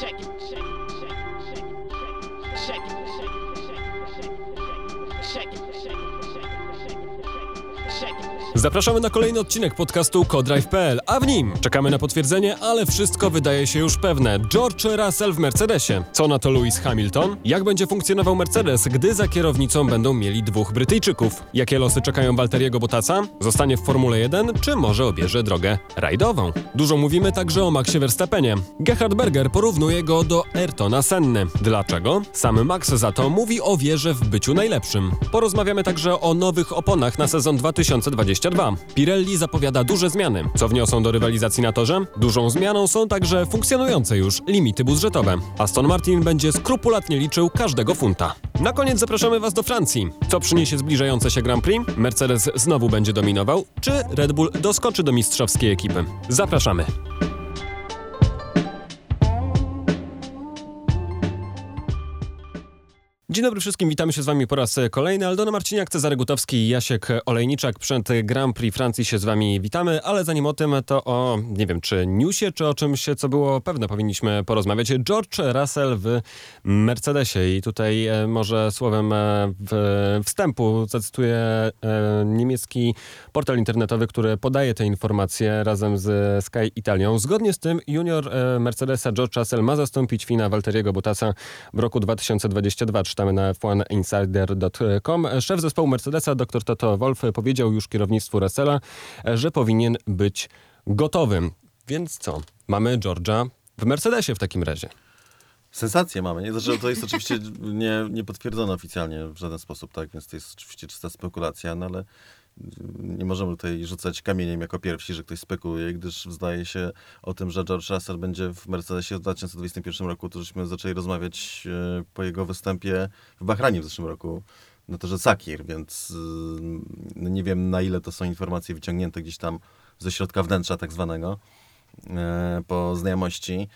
Check it, Zapraszamy na kolejny odcinek podcastu Codrive.pl, a w nim czekamy na potwierdzenie, ale wszystko wydaje się już pewne. George Russell w Mercedesie. Co na to Lewis Hamilton? Jak będzie funkcjonował Mercedes, gdy za kierownicą będą mieli dwóch Brytyjczyków? Jakie losy czekają Walteriego Bottasa? Zostanie w Formule 1, czy może obierze drogę rajdową? Dużo mówimy także o Maxie Verstappenie. Gerhard Berger porównuje go do Ayrtona Senny. Dlaczego? Sam Max za to mówi o wierze w byciu najlepszym. Porozmawiamy także o nowych oponach na sezon 2022. Pirelli zapowiada duże zmiany. Co wniosą do rywalizacji na torze? Dużą zmianą są także funkcjonujące już limity budżetowe. Aston Martin będzie skrupulatnie liczył każdego funta. Na koniec zapraszamy Was do Francji. Co przyniesie zbliżające się Grand Prix? Mercedes znowu będzie dominował? Czy Red Bull doskoczy do mistrzowskiej ekipy? Zapraszamy. Dzień dobry wszystkim, witamy się z wami po raz kolejny. Aldona Marciniak, Cezary Gutowski i Jasiek Olejniczak. Przed Grand Prix Francji się z wami witamy, ale zanim o tym, to o, nie wiem, czy newsie, czy o czymś, co było pewne, powinniśmy porozmawiać. George Russell w Mercedesie i tutaj e, może słowem e, wstępu zacytuję e, niemiecki portal internetowy, który podaje te informacje razem z Sky Italią. Zgodnie z tym junior Mercedesa George Russell ma zastąpić Fina Walteriego Bottasa w roku 2022. Na f1insider.com. Szef zespołu Mercedesa dr Toto Wolf powiedział już kierownictwu Russella, że powinien być gotowym. Więc co? Mamy George'a w Mercedesie w takim razie. Sensację mamy, nie? Znaczy, to jest oczywiście nie, nie potwierdzone oficjalnie w żaden sposób, tak? Więc to jest oczywiście czysta spekulacja, no ale nie możemy tutaj rzucać kamieniem jako pierwsi, że ktoś spekuluje, gdyż zdaje się o tym, że George Russell będzie w Mercedesie w 2021 roku, to żeśmy zaczęli rozmawiać e, po jego występie w Bahrajnie w zeszłym roku. Na torze Sakir, więc e, no nie wiem na ile to są informacje wyciągnięte gdzieś tam ze środka wnętrza tak zwanego po znajomości,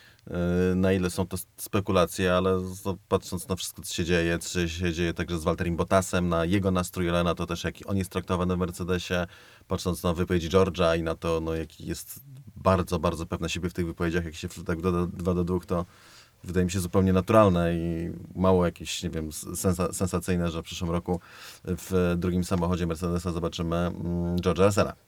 na ile są to spekulacje, ale patrząc na wszystko, co się dzieje, co się dzieje także z Walterim Bottasem, na jego nastrój, ale na to też, jaki on jest traktowany w Mercedesie, patrząc na wypowiedzi George'a i na to, no, jaki jest bardzo, bardzo pewny siebie w tych wypowiedziach, jak się tak doda dwa do dwóch, to wydaje mi się zupełnie naturalne i mało jakieś, nie wiem, sensa sensacyjne, że w przyszłym roku w drugim samochodzie Mercedesa zobaczymy mm, George'a Russella.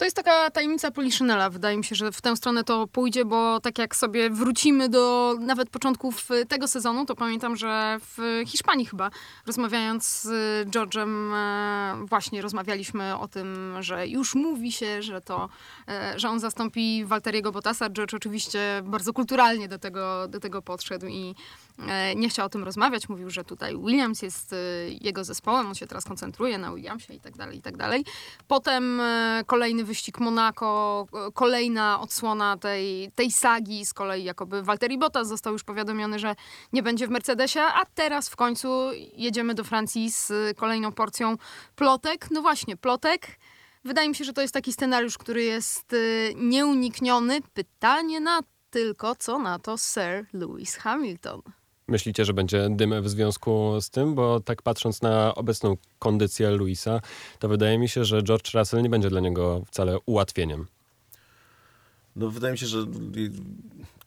To jest taka tajemnica Poliszynela. Wydaje mi się, że w tę stronę to pójdzie, bo tak jak sobie wrócimy do nawet początków tego sezonu, to pamiętam, że w Hiszpanii chyba rozmawiając z George'em e, właśnie rozmawialiśmy o tym, że już mówi się, że to, e, że on zastąpi Walteriego Bottasa. George oczywiście bardzo kulturalnie do tego, do tego podszedł i nie chciał o tym rozmawiać. Mówił, że tutaj Williams jest jego zespołem, on się teraz koncentruje na Williamsie i tak dalej, i tak dalej. Potem kolejny wyścig Monaco, kolejna odsłona tej, tej sagi, z kolei jakoby Valtteri Bottas został już powiadomiony, że nie będzie w Mercedesie, a teraz w końcu jedziemy do Francji z kolejną porcją plotek. No właśnie, plotek. Wydaje mi się, że to jest taki scenariusz, który jest nieunikniony. Pytanie na tylko, co na to Sir Lewis Hamilton. Myślicie, że będzie dym w związku z tym? Bo tak patrząc na obecną kondycję Luisa, to wydaje mi się, że George Russell nie będzie dla niego wcale ułatwieniem. No wydaje mi się, że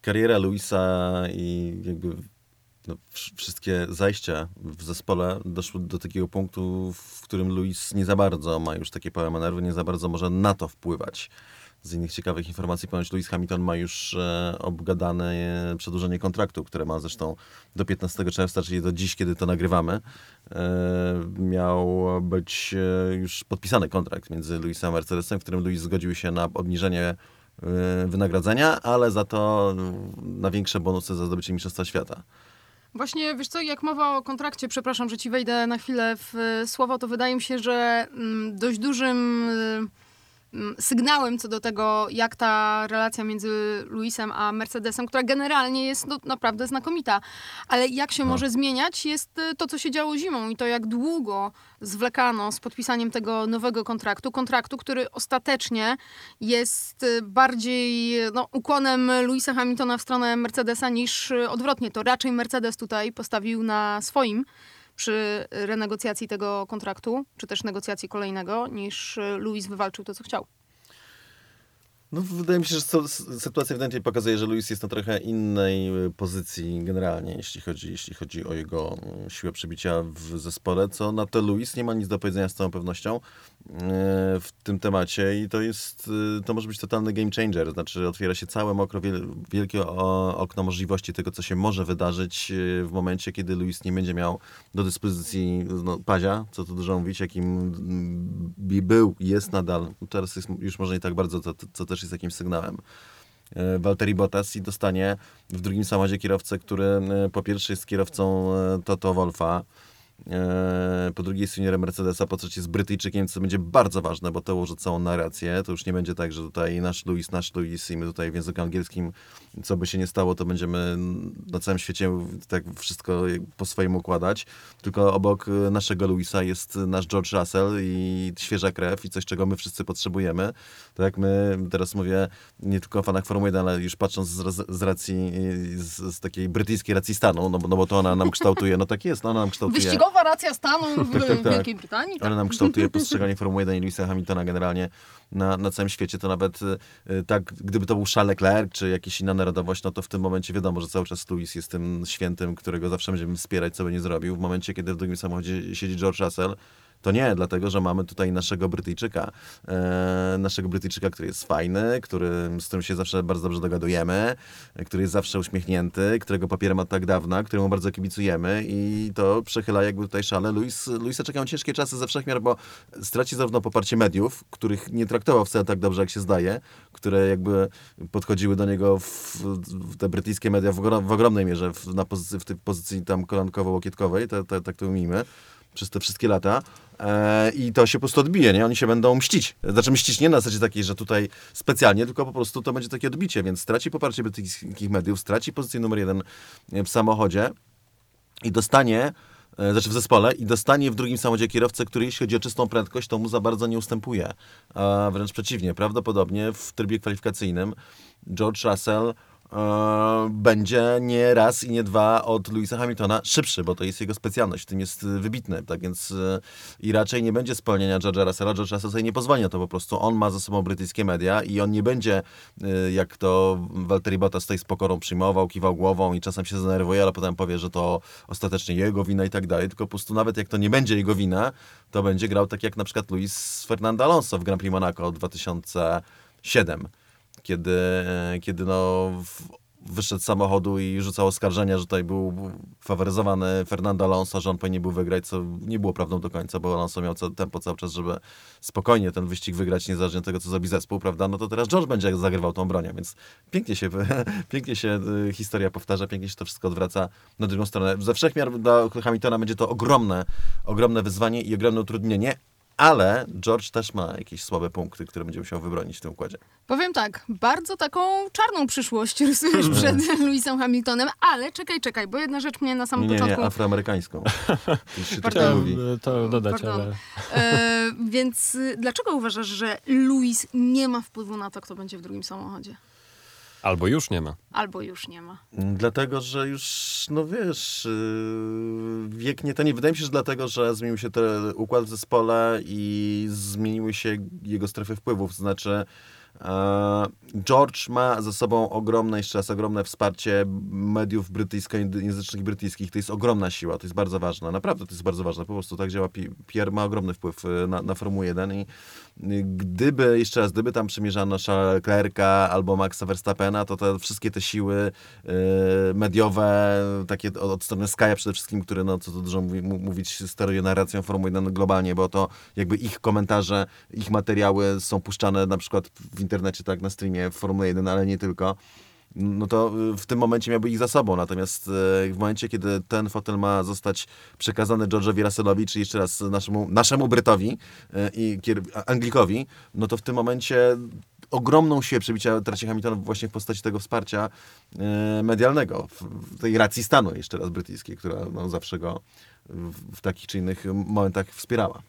kariera Luisa i jakby no, wszystkie zajścia w zespole doszły do takiego punktu, w którym Luis nie za bardzo ma już takie pełne manewry, nie za bardzo może na to wpływać z innych ciekawych informacji ponoć Lewis Hamilton ma już e, obgadane przedłużenie kontraktu, które ma zresztą do 15 czerwca, czyli do dziś, kiedy to nagrywamy. E, miał być e, już podpisany kontrakt między Lewisem a Mercedesem, w którym Lewis zgodził się na obniżenie e, wynagrodzenia, ale za to na większe bonusy za zdobycie Mistrzostwa Świata. Właśnie, wiesz co, jak mowa o kontrakcie, przepraszam, że ci wejdę na chwilę w e, słowo, to wydaje mi się, że mm, dość dużym Mm, sygnałem co do tego, jak ta relacja między Luisem a Mercedesem, która generalnie jest no, naprawdę znakomita, ale jak się no. może zmieniać, jest y, to, co się działo zimą i to, jak długo zwlekano z podpisaniem tego nowego kontraktu. Kontraktu, który ostatecznie jest y, bardziej no, ukłonem Luisa Hamiltona w stronę Mercedesa niż y, odwrotnie. To raczej Mercedes tutaj postawił na swoim przy renegocjacji tego kontraktu, czy też negocjacji kolejnego, niż Luis wywalczył to, co chciał. No, wydaje mi się, że sytuacja ewidentnie pokazuje, że Luis jest na trochę innej y, pozycji generalnie, jeśli chodzi, jeśli chodzi o jego y, siłę przebicia w zespole, co na to Luis nie ma nic do powiedzenia z całą pewnością w tym temacie i to jest, y, to może być totalny game changer, znaczy otwiera się całe mokro, wiel- wielkie okno możliwości tego, co się może wydarzyć y, w momencie, kiedy Luis nie będzie miał do dyspozycji no, Pazia, co tu dużo mówić, jakim mm, był jest nadal, teraz jest już może nie tak bardzo, co, co też jest jakimś sygnałem. E, Valtteri Bottas i dostanie w drugim samochodzie kierowcę, który e, po pierwsze jest kierowcą e, Toto Wolfa, e, po drugie jest juniorem Mercedesa, po trzecie jest Brytyjczykiem, co będzie bardzo ważne, bo to ułoży całą narrację. To już nie będzie tak, że tutaj nasz Louis, nasz Louis i my tutaj w języku angielskim, co by się nie stało, to będziemy na całym świecie tak wszystko po swojemu układać. Tylko obok e, naszego Louisa jest nasz George Russell i świeża krew i coś, czego my wszyscy potrzebujemy. Tak jak my, teraz mówię nie tylko o fanach Formuły 1, ale już patrząc z, z racji, z, z takiej brytyjskiej racji stanu, no bo, no bo to ona nam kształtuje, no tak jest, no ona nam kształtuje. Wyścigowa racja stanu w Tak, tak, tak. Wielkiej Brytanii. Tak. Ona nam kształtuje postrzeganie Formuły 1 i Louisa Hamiltona generalnie na, na całym świecie. To nawet y, y, tak, gdyby to był Charles Leclerc czy jakaś inna narodowość, no to w tym momencie wiadomo, że cały czas Louis jest tym świętym, którego zawsze będziemy wspierać, co by nie zrobił. W momencie, kiedy w drugim samochodzie siedzi George Russell, to nie, dlatego że mamy tutaj naszego Brytyjczyka. E, naszego Brytyjczyka, który jest fajny, który, z którym się zawsze bardzo dobrze dogadujemy, który jest zawsze uśmiechnięty, którego papierem od tak dawna, któremu bardzo kibicujemy i to przechyla jakby tutaj szale. Luis, Luisa czekają ciężkie czasy ze wszechmiar, bo straci zarówno poparcie mediów, których nie traktował wcale tak dobrze, jak się zdaje, które jakby podchodziły do niego w, w te brytyjskie media w, w ogromnej mierze w, na pozycji, w tej pozycji tam kolankowo-łokietkowej, te, te, tak to ujmijmy przez te wszystkie lata e, i to się po prostu odbije, nie? Oni się będą mścić. Znaczy mścić nie na zasadzie takiej, że tutaj specjalnie, tylko po prostu to będzie takie odbicie, więc straci poparcie brytyjskich mediów, straci pozycję numer jeden w samochodzie i dostanie e, znaczy w zespole i dostanie w drugim samochodzie kierowcę, który jeśli chodzi o czystą prędkość, to mu za bardzo nie ustępuje. A wręcz przeciwnie, prawdopodobnie w trybie kwalifikacyjnym George Russell e, będzie nie raz i nie dwa od Louisa Hamiltona szybszy, bo to jest jego specjalność, w tym jest wybitny, tak więc e, i raczej nie będzie spełnienia George'a Russella, George Russell sobie nie pozwoli to po prostu, on ma za sobą brytyjskie media i on nie będzie, e, jak to Valtteri Bottas tutaj z pokorą przyjmował, kiwał głową i czasem się zdenerwuje, ale potem powie, że to ostatecznie jego wina i tak dalej, tylko po prostu nawet jak to nie będzie jego wina, to będzie grał tak jak na przykład Luis Fernando Alonso w Grand Prix Monaco 2007 kiedy, kiedy no, wyszedł z samochodu i rzucał oskarżenia, że tutaj był faworyzowany Fernando Alonso, że on powinien był wygrać, co nie było prawdą do końca, bo Alonso miał tempo cały czas, żeby spokojnie ten wyścig wygrać, niezależnie od tego, co zrobi zespół, prawda? No to teraz George będzie zagrywał tą bronią, więc pięknie się, pięknie się y, historia powtarza, pięknie się to wszystko odwraca na drugą stronę. Ze wszechmiar dla Hamiltona będzie to ogromne, ogromne wyzwanie i ogromne utrudnienie, ale George też ma jakieś słabe punkty, które będzie musiał wybronić w tym układzie. Powiem tak, bardzo taką czarną przyszłość rysujesz przed Louisem Hamiltonem, ale czekaj, czekaj, bo jedna rzecz mnie na samym Nie, nie, początku... afroamerykańską. Nie mówi. Chciałem e, to dodać, Pardon. ale... E, więc y, dlaczego uważasz, że Louis nie ma wpływu na to, kto będzie w drugim samochodzie? Albo już nie ma. Albo już nie ma. Dlatego, że już, no wiesz, yy, wiek nie to nie. Wydaje mi się, że dlatego, że zmienił się ten układ w zespole i zmieniły się jego strefy wpływów. To znaczy, e, George ma za sobą ogromne, jeszcze raz ogromne wsparcie mediów brytyjskojęzycznych brytyjskich. To jest ogromna siła, to jest bardzo ważne. Naprawdę to jest bardzo ważne. Po prostu tak działa. Pi- Pierre ma ogromny wpływ y, na, na Formułę 1 i gdyby, jeszcze raz, gdyby tam przymierzano Charlesa Leclerca albo Maxa Verstappena, to te wszystkie te siły y, mediowe, takie od, od strony Sky'a przede wszystkim, który, no co tu dużo mówi, mówić, steruje narracją Formuły 1 globalnie, bo to jakby ich komentarze, ich materiały są puszczane na przykład w internecie, tak, na streamie w Formule 1, ale nie tylko no to y, w tym momencie miałby ich za sobą. Natomiast y, w momencie, kiedy ten fotel ma zostać przekazany George'owi Russellowi, czy jeszcze raz naszemu, naszemu Brytowi y, i Anglikowi, no to w tym momencie ogromną siłę przebicia traci Hamilton właśnie w postaci tego wsparcia medialnego, tej racji stanu jeszcze raz brytyjskiej, która no, zawsze go w, takich czy innych momentach wspierała.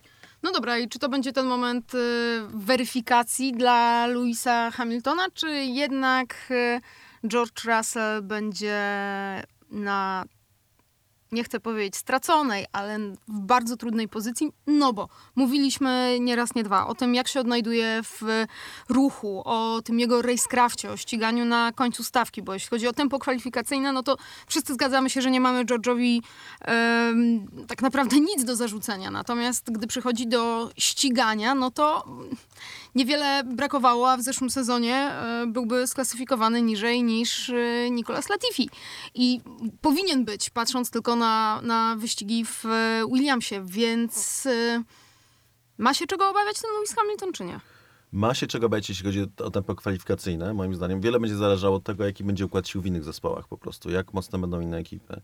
No dobra, i czy to będzie ten moment weryfikacji dla Louisa Hamiltona, czy jednak George Russell będzie na nie chcę powiedzieć straconej, ale w bardzo trudnej pozycji, no bo mówiliśmy nie raz, nie dwa o tym, jak się odnajduje w ruchu, o tym jego racecrafcie, o ściganiu na końcu stawki, bo jeśli chodzi o tempo kwalifikacyjne, no to wszyscy zgadzamy się, że nie mamy George'owi tak naprawdę nic do zarzucenia. Natomiast gdy przychodzi do ścigania, no to niewiele brakowało, a w zeszłym sezonie e, byłby sklasyfikowany niżej niż e, Nicolas Latifi. I powinien być, patrząc tylko na, na wyścigi w e, Williamsie, więc ma się czego obawiać ten Lewis Hamilton, czy nie? Ma się czego bać, jeśli chodzi o tempo kwalifikacyjne. Moim zdaniem wiele będzie zależało od tego, jaki będzie układ sił w innych zespołach po prostu, jak mocne będą inne ekipy.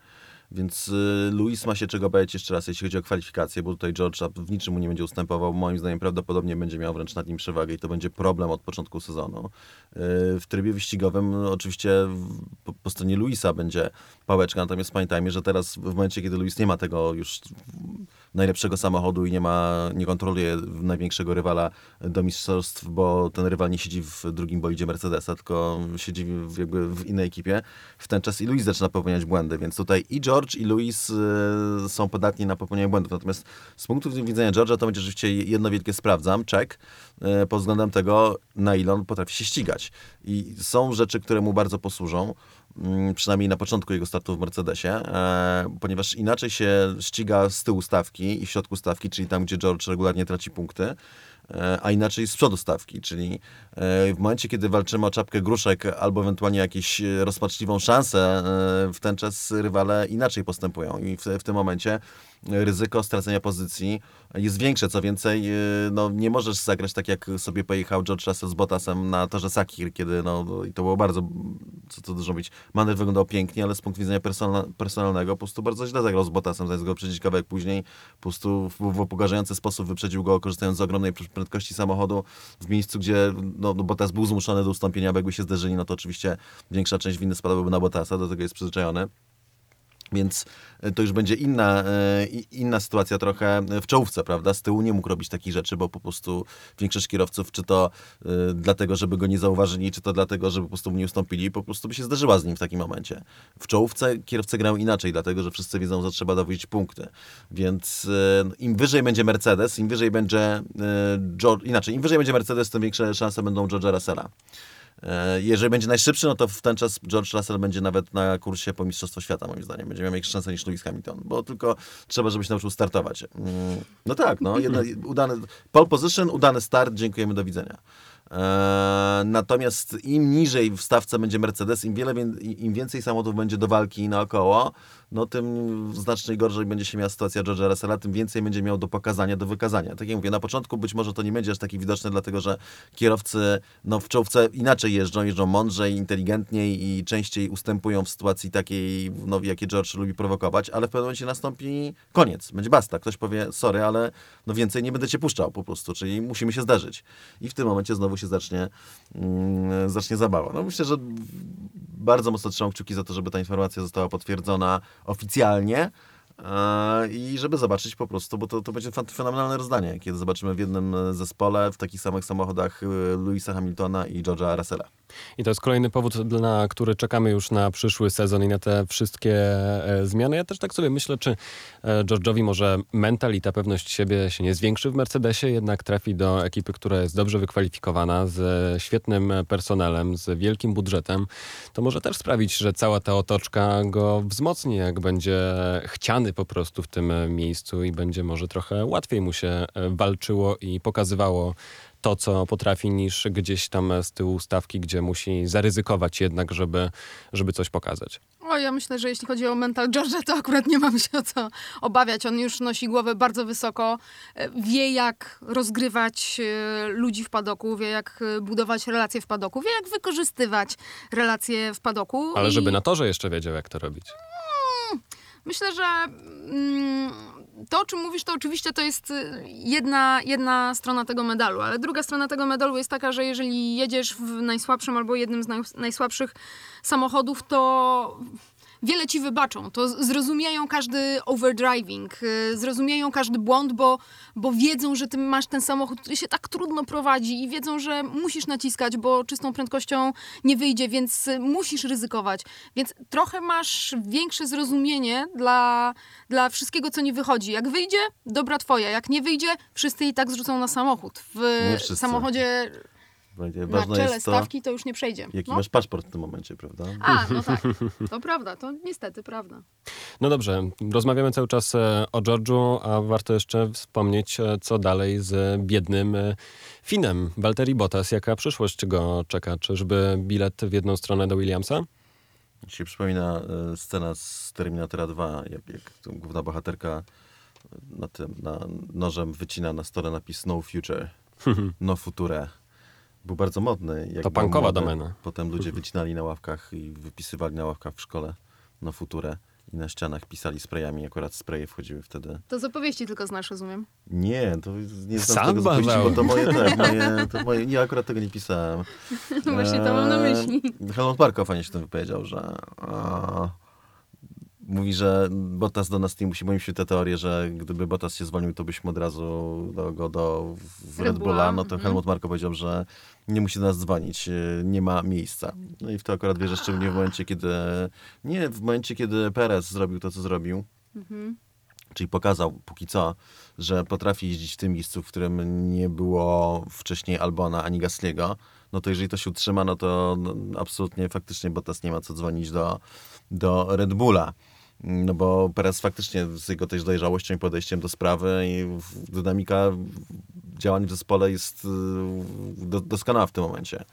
Więc y, Luis ma się czego bać jeszcze raz, jeśli chodzi o kwalifikacje, bo tutaj George w niczym mu nie będzie ustępował. Moim zdaniem prawdopodobnie będzie miał wręcz nad nim przewagę i to będzie problem od początku sezonu. Y, w trybie wyścigowym oczywiście po stronie Luisa będzie pałeczka, natomiast pamiętajmy, że teraz w momencie, kiedy Luis nie ma tego już najlepszego samochodu i nie ma, nie kontroluje największego rywala do mistrzostw, bo ten rywal nie siedzi w drugim bolidzie Mercedesa, tylko siedzi w, jakby w innej ekipie. W ten czas i Luis zaczyna popełniać błędy, więc tutaj i George i Luis y, są podatni na popełnianie błędów. Natomiast z punktu widzenia George'a to będzie rzeczywiście jedno wielkie sprawdzam, check, y, pod względem tego, na ile on potrafi się ścigać. I są rzeczy, które mu bardzo posłużą przynajmniej na początku jego startu w Mercedesie, e, ponieważ inaczej się ściga z tyłu stawki i w środku stawki, czyli tam, gdzie George regularnie traci punkty, e, a inaczej z przodu stawki, czyli w momencie, kiedy walczymy o czapkę gruszek albo ewentualnie jakąś e, rozpaczliwą szansę, e, w ten czas rywale inaczej postępują i w, w tym momencie ryzyko stracenia pozycji jest większe. Co więcej, e, no, nie możesz zagrać tak, jak sobie pojechał George Russell z Bottasem na torze Sakir, kiedy no, no, i to było bardzo, co to dużo mówić, manewr wyglądał pięknie, ale z punktu widzenia persona, personalnego po prostu bardzo źle zagrał z Bottasem, zamiast go wyprzedzić kawałek później, po prostu w, w sposób wyprzedził go, korzystając z ogromnej pr- prędkości samochodu w miejscu, gdzie no, no, Bottas był zmuszony do ustąpienia, bo jakby się zderzyli, no to oczywiście większa część winy spadłaby na Bottasa, do tego jest przyzwyczajony. Więc e, to już będzie inna, e, inna sytuacja trochę w czołówce, prawda? Z tyłu nie mógł robić takich rzeczy, bo po prostu większość kierowców, czy to e, dlatego, żeby go nie zauważyli, czy to dlatego, żeby po prostu mu nie ustąpili, po prostu by się zderzyła z nim w takim momencie. W czołówce kierowcy grają inaczej, dlatego, że wszyscy wiedzą, że trzeba dowozić punkty. Więc e, im wyżej będzie Mercedes, im wyżej będzie e, George, inaczej, im wyżej będzie Mercedes, tym większe szanse będą George'a Russella. E, Jeżeli będzie najszybszy, no to w ten czas George Russell będzie nawet na kursie po Mistrzostwo Świata, moim zdaniem. Będzie miał większe szanse niż Lewis Hamilton, bo tylko trzeba, żeby się nauczył startować. Mm, No tak, no, jedna, udany, pole position, udany start, dziękujemy, do widzenia. E, natomiast im niżej w stawce będzie Mercedes, im, wiele, im więcej samochodów będzie do walki naokoło, no tym znacznie gorzej będzie się miała sytuacja George'a Russella, tym więcej będzie miał do pokazania, do wykazania. Tak jak mówię, na początku być może to nie będzie aż taki widoczne, dlatego że kierowcy no, w czołówce inaczej jeżdżą, jeżdżą mądrzej, inteligentniej i częściej ustępują w sytuacji takiej, no, jakie George lubi prowokować, ale w pewnym momencie nastąpi koniec, będzie basta. Ktoś powie, sorry, ale no więcej nie będę cię puszczał po prostu, czyli musimy się zdarzyć. I w tym momencie znowu się zacznie, mm, zacznie zabawa. No myślę, że bardzo mocno trzymam kciuki za to, żeby ta informacja została potwierdzona oficjalnie e, i żeby zobaczyć po prostu, bo to, to będzie fenomenalne rozdanie, kiedy zobaczymy w jednym e, zespole, w takich samych samochodach e, Louisa Hamiltona i George'a Russella. I to jest kolejny powód, na który czekamy już na przyszły sezon i na te wszystkie e, zmiany. Ja też tak sobie myślę, czy e, George'owi może mental i ta pewność siebie się nie zwiększy w Mercedesie, jednak trafi do ekipy, która jest dobrze wykwalifikowana, z świetnym personelem, z wielkim budżetem. To może też sprawić, że cała ta otoczka go wzmocni, jak będzie chciany po prostu w tym miejscu i będzie może trochę łatwiej mu się e, walczyło i pokazywało to, co potrafi, niż gdzieś tam z tyłu stawki, gdzie musi zaryzykować jednak, żeby, żeby coś pokazać. O, ja myślę, że jeśli chodzi o mental George'a, to akurat nie mam się o co obawiać. On już nosi głowę bardzo wysoko, e, wie jak rozgrywać e, ludzi w padoku, wie jak e, budować relacje w padoku, wie jak wykorzystywać relacje w padoku. Ale I żeby na torze jeszcze wiedział, jak to robić. Myślę, że mm, to, o czym mówisz, to oczywiście to jest y, jedna, jedna strona tego medalu, ale druga strona tego medalu jest taka, że jeżeli jedziesz w najsłabszym albo jednym z naj, najsłabszych samochodów, to wiele ci wybaczą. To zrozumieją każdy overdriving, y, zrozumieją każdy błąd, bo, bo wiedzą, że ty masz ten samochód, który się tak trudno prowadzi i wiedzą, że musisz naciskać, bo czystą prędkością nie wyjdzie, więc y, musisz ryzykować. Więc trochę masz większe zrozumienie dla, dla wszystkiego, co nie wychodzi. Jak wyjdzie, dobra twoja. Jak nie wyjdzie, wszyscy i tak zrzucą na samochód. W Nie Będzie- na Ważne czele jest to, stawki to już nie przejdzie. jaki No. masz paszport w tym momencie, prawda? A, no tak. To prawda, to niestety prawda. No dobrze, rozmawiamy cały czas e, o George'u, a warto jeszcze wspomnieć, e, co dalej z biednym e, Finem. Valtteri Bottas, jaka przyszłość go czeka? Czyżby bilet w jedną stronę do Williamsa? Mi się przypomina scena z Terminatora 2, jak, jak główna bohaterka na tym, na nożem wycina na stole napis No Future, No Future. Był bardzo modny. Jak To był punkowa młody, domena. Potem ludzie wycinali na ławkach i wypisywali na ławkach w szkole No Future. I na ścianach pisali sprayami, akurat spraye wchodziły wtedy. To z opowieści tylko znasz, rozumiem. Nie, to nie znam Sam tego z opowieści, bo to moje, tak, moje, to moje, nie, akurat tego nie pisałem. No właśnie to mam na myśli. Eee, Helmut Marko fajnie się tym wypowiedział, że a, mówi, że Bottas do nas nie musi, bo się te teorie, że gdyby Bottas się zwolnił, to byśmy od razu do, go do Red. Bulla, No to mhm. Helmut Marko powiedział, że nie musi do nas dzwonić, e, nie ma miejsca. No i w to akurat wierzę szczególnie w momencie, kiedy nie, w momencie, kiedy Perez zrobił to, co zrobił. Mhm. Czyli pokazał póki co, że potrafi jeździć w tym miejscu, w którym nie było wcześniej Albona ani Gasliego, no to jeżeli to się utrzyma, no to no, absolutnie faktycznie Bottas nie ma co dzwonić do, do Red Bulla. No bo Perez faktycznie z jego też dojrzałością i podejściem do sprawy i dynamika działań w zespole jest y, do, doskonała w tym momencie.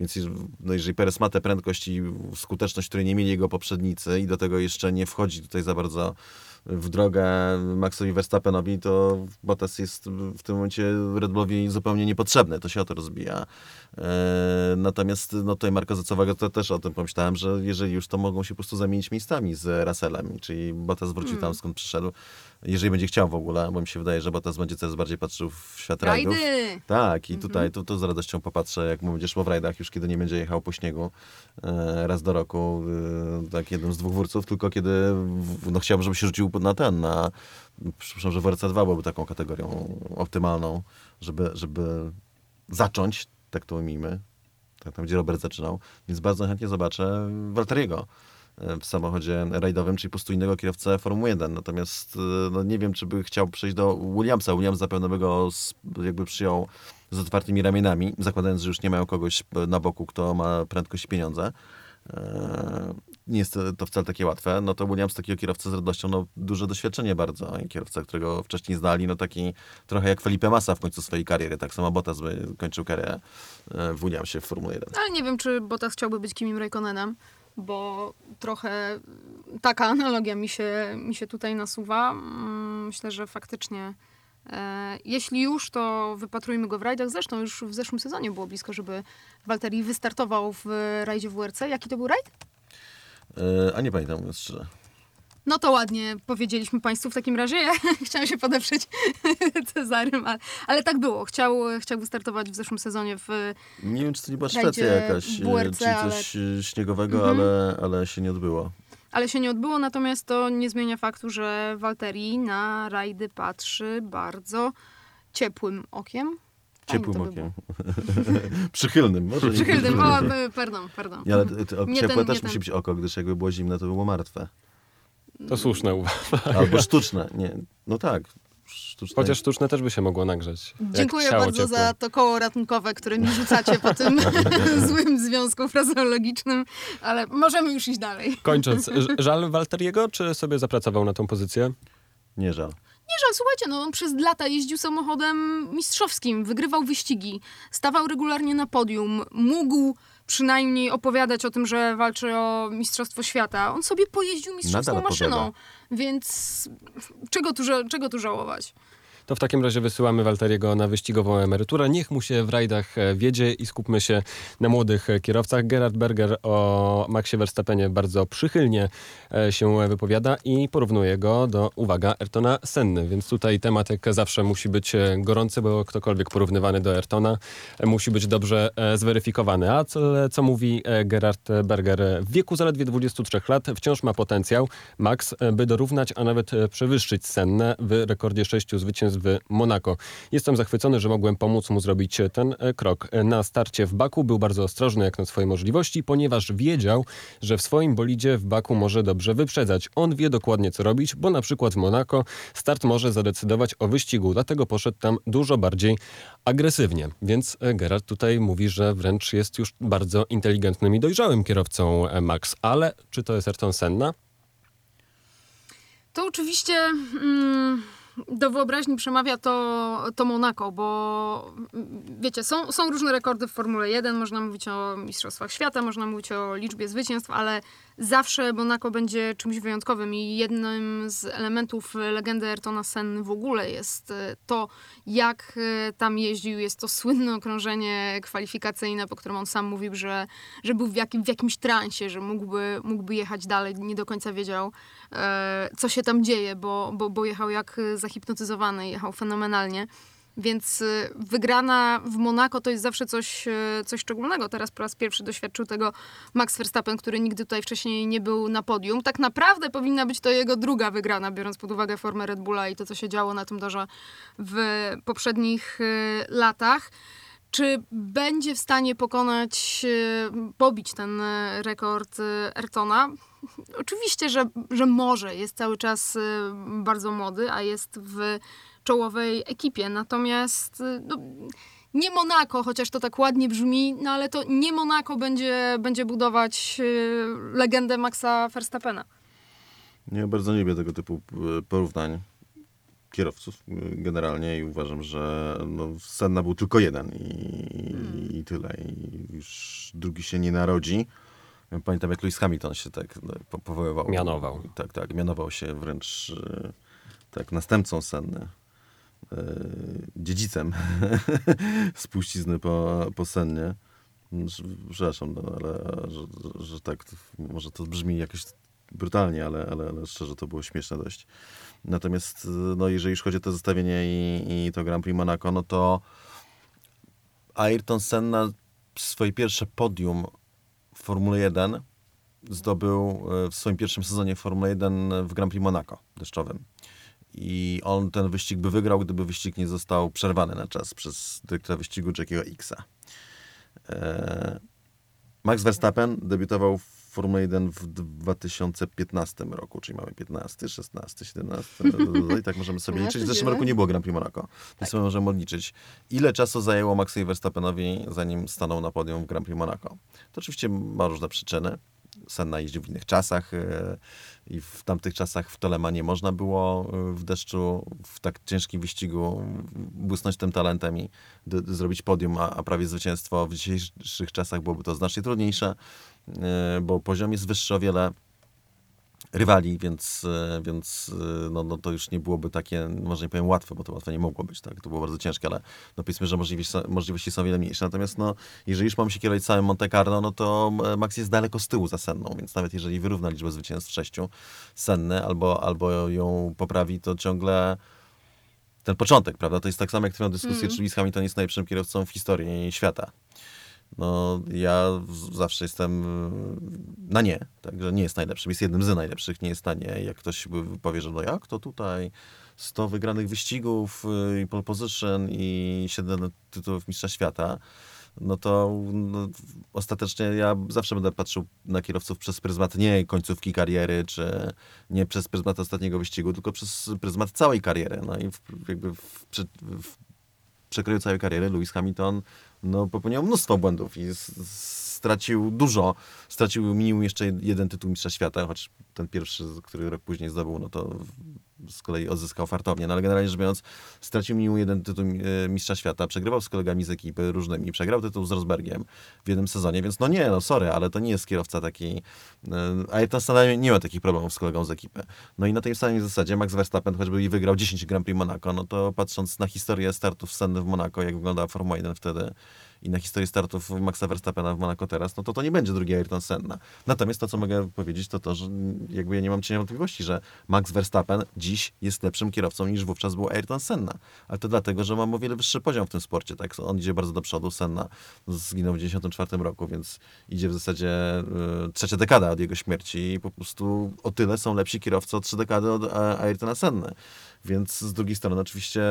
Więc no jeżeli Perez ma tę prędkość i skuteczność, której nie mieli jego poprzednicy i do tego jeszcze nie wchodzi tutaj za bardzo w drogę Maxowi Verstappenowi, to Bottas jest w tym momencie Red Bullowi zupełnie niepotrzebny. To się o to rozbija. E, natomiast no tutaj Marko Zacowego to też o tym pomyślałem, że jeżeli już to mogą się po prostu zamienić miejscami z Russellem, czyli Bottas wróci tam skąd przyszedł, jeżeli będzie chciał w ogóle, bo mi się wydaje, że Bottas będzie coraz bardziej patrzył w świat rajdów. Rajdy! Tak, i tutaj to, to z radością popatrzę, jak mu będzie szło w rajdach, już kiedy nie będzie jechał po śniegu e, raz do roku, e, tak jednym z dwóch wórców, tylko kiedy w, no, chciałbym, żeby się rzucił na ten, na, przepraszam, że WRC2 byłoby taką kategorią optymalną, żeby, żeby zacząć, tak to ujmijmy, tak tam, gdzie Robert zaczynał, więc bardzo chętnie zobaczę Walteriego w samochodzie rajdowym, czyli po innego kierowcę Formuły 1. Natomiast e, no, nie wiem, czy by chciał przejść do Williamsa. Williams zapewne by go jakby przyjął z otwartymi ramionami, zakładając, że już nie mają kogoś na boku, kto ma prędkość i pieniądze. E, Nie jest to- wcale takie łatwe. No to Williams takiego kierowcę z radością, no duże doświadczenie bardzo. Kierowca, którego wcześniej znali, no taki trochę jak Felipe Massa w końcu swojej kariery. Tak samo Bottas by kończył karierę e, w Williamsie w Formule 1. Ale nie wiem, czy Bottas chciałby być Kimim Raikkonenem, bo trochę taka analogia mi się, mi się tutaj nasuwa. Mm, Myślę, że faktycznie e, jeśli już, to wypatrujmy go w rajdach. Zresztą już w zeszłym sezonie było blisko, żeby Walteri wystartował w rajdzie WRC. Jaki to był rajd? E, A nie pamiętam, szczerze. No to ładnie powiedzieliśmy Państwu w takim razie. Ja chciałam się podeprzeć Cezarym, ale, ale tak było. Chciał, chciał wystartować w zeszłym sezonie w Nie wiem, czy to nie była Szwecja jakaś, e, WRC, czy coś e, śniegowego, Mhm. ale, ale się nie odbyło. Ale się nie odbyło, natomiast to nie zmienia faktu, że Walteri na rajdy patrzy bardzo ciepłym okiem. Ciepłym okiem. Przychylnym, może nie Przychylnym, o, e, pardon, pardon. Nie, ale to, to, Nie ciepłe ten, też nie musi ten. być oko, gdyż jakby było zimne, to by było martwe. To słuszne uwaga. Albo sztuczne. Nie, no tak. Sztuczne. Chociaż sztuczne też by się mogło nagrzeć. Dziękuję bardzo ciepłe. za to koło ratunkowe, które mi rzucacie po tym złym związku frazeologicznym, ale możemy już iść dalej. Kończąc, żal Walteriego, czy sobie zapracował na tą pozycję? Nie żal. Nie żal, słuchajcie, no on przez lata jeździł samochodem mistrzowskim, wygrywał wyścigi, stawał regularnie na podium, mógł przynajmniej opowiadać o tym, że walczy o Mistrzostwo Świata. On sobie pojeździł mistrzowską Nadal maszyną, opowiada. więc czego tu, czego tu żałować? To w takim razie wysyłamy Walteriego na wyścigową emeryturę. Niech mu się w rajdach e, wiedzie i skupmy się na młodych e, kierowcach. Gerard Berger o Maxie Verstappenie bardzo przychylnie e, się wypowiada i porównuje go do, uwaga, Ayrtona Senny. Więc tutaj temat jak zawsze musi być gorący, bo ktokolwiek porównywany do Ayrtona e, musi być dobrze zweryfikowany. A co, co mówi Gerard Berger? W wieku zaledwie 23 lat wciąż ma potencjał Max, by dorównać, a nawet przewyższyć Sennę w rekordzie sześciu zwycięstw w Monako. Jestem zachwycony, że mogłem pomóc mu zrobić ten e, krok. E, Na starcie w Baku był bardzo ostrożny jak na swoje możliwości, ponieważ wiedział, że w swoim bolidzie w Baku może dobrze wyprzedzać. On wie dokładnie co robić, bo na przykład w Monako start może zadecydować o wyścigu, dlatego poszedł tam dużo bardziej agresywnie. Więc e, Gerard tutaj mówi, że wręcz jest już bardzo inteligentnym i dojrzałym kierowcą Max. Ale czy to jest Ayrton Senna? To oczywiście mm, do wyobraźni przemawia to, to Monako, bo wiecie, są, są różne rekordy w Formule 1, można mówić o Mistrzostwach Świata, można mówić o liczbie zwycięstw, ale zawsze Monako będzie czymś wyjątkowym i jednym z elementów legendy Ayrtona Senny w ogóle jest e, to, jak e, tam jeździł. Jest to słynne okrążenie kwalifikacyjne, po którym on sam mówił, że, że był w, jakim, w jakimś transie, że mógłby, mógłby jechać dalej, nie do końca wiedział, e, co się tam dzieje, bo, bo, bo jechał jak zahipnotyzowany, jechał fenomenalnie. Więc y, wygrana w Monako to jest zawsze coś, y, coś szczególnego. Teraz po raz pierwszy doświadczył tego Max Verstappen, który nigdy tutaj wcześniej nie był na podium. Tak naprawdę powinna być to jego druga wygrana, biorąc pod uwagę formę Red Bulla i to, co się działo na tym torze w poprzednich y, latach. Czy będzie w stanie pokonać, pobić ten rekord Ayrtona? Oczywiście, że, że może. Jest cały czas bardzo młody, a jest w czołowej ekipie. Natomiast y, no, nie Monako, chociaż to tak ładnie brzmi, no ale to nie Monako będzie, będzie budować y, legendę Maxa Verstappena. Ja bardzo nie lubię tego typu e, porównań kierowców generalnie i uważam, że no, Senna był tylko jeden i, i tyle. I już drugi się nie narodzi. Pamiętam, jak Lewis Hamilton się tak no, po- powoływał. Mianował. Tak, tak. Mianował się wręcz tak następcą Senny. E, Dziedzicem spuścizny po, po Sennie. Przepraszam, no, ale że, że, tak, może to brzmi jakoś brutalnie, ale, ale, ale szczerze to było śmieszne dość. Natomiast no, jeżeli już chodzi o to zestawienie i, i to Grand Prix Monaco, no to Ayrton Senna swoje pierwsze podium w Formule 1 zdobył e, w swoim pierwszym sezonie w Formule 1 w Grand Prix Monaco deszczowym. I on ten wyścig by wygrał, gdyby wyścig nie został przerwany na czas przez dyrektora wyścigu Jackiego Xa. E, Max Verstappen debiutował w Formule 1 w 2015 roku, czyli mamy 15, 16, 17 no i tak możemy sobie liczyć. W zeszłym roku nie było Grand Prix Monaco, więc sobie możemy odliczyć, ile czasu zajęło Maxowi Verstappenowi, zanim stanął na podium w Grand Prix Monaco. To oczywiście ma różne przyczyny. Senna jeździł w innych czasach e, i w tamtych czasach w Tolema nie można było e, w deszczu, w tak ciężkim wyścigu błysnąć tym talentem i zrobić podium, a, a prawie zwycięstwo w dzisiejszych czasach byłoby to znacznie trudniejsze, e, bo poziom jest wyższy o wiele rywali, więc, e, więc e, no, no to już nie byłoby takie, może nie powiem łatwe, bo to łatwe nie mogło być, tak? To było bardzo ciężkie, ale no powiedzmy, że możliwości, są- możliwości są wiele mniejsze. Natomiast no, jeżeli już mamy się kierować całym Monte Carlo, no to e, Max jest daleko z tyłu za Senną, więc nawet jeżeli wyrówna liczbę zwycięstw w sześciu Sennę albo, albo ją poprawi, to ciągle ten początek, prawda? To jest tak samo jak twoją dyskusję, czy Lewis Hamilton jest najlepszym kierowcą w historii świata. No, ja zawsze jestem na nie, także nie jest najlepszym, jest jednym z najlepszych, nie jest na nie. Jak ktoś powie, że no jak to tutaj 100 wygranych wyścigów y, i pole position i 7 tytułów mistrza świata, no to no, ostatecznie ja zawsze będę patrzył na kierowców przez pryzmat nie końcówki kariery, czy nie przez pryzmat ostatniego wyścigu, tylko przez pryzmat całej kariery. No i w, jakby w, przy- w przekroju całej kariery Lewis Hamilton no, popełniał mnóstwo błędów i stracił dużo. Stracił minimum jeszcze jeden tytuł mistrza świata, choć ten pierwszy, który rok później zdobył, no to z kolei odzyskał fartownie. No ale generalnie rzecz biorąc, stracił minimum jeden tytuł e, mistrza świata, przegrywał z kolegami z ekipy różnymi, przegrał tytuł z Rosbergiem w jednym sezonie, więc no nie, no sorry, ale to nie jest kierowca taki... e, Ayrton Senna nie ma takich problemów z kolegą z ekipy. No i na tej samej zasadzie Max Verstappen choćby i wygrał 10 Grand Prix Monaco, no to patrząc na historię startów Senny w Monaco, jak wyglądała Formuła 1 wtedy, i na historię startów Maxa Verstappena w Monaco teraz, no to to nie będzie drugi Ayrton Senna. Natomiast to, co mogę powiedzieć, to to, że jakby ja nie mam cienia wątpliwości, że Max Verstappen dziś jest lepszym kierowcą niż wówczas był Ayrton Senna. Ale to dlatego, że mam o wiele wyższy poziom w tym sporcie. Tak? On idzie bardzo do przodu. Senna zginął w 1994 roku, więc idzie w zasadzie y, trzecia dekada od jego śmierci i po prostu o tyle są lepsi kierowcy o trzy dekady od a, Ayrtona Senny. Więc z drugiej strony oczywiście,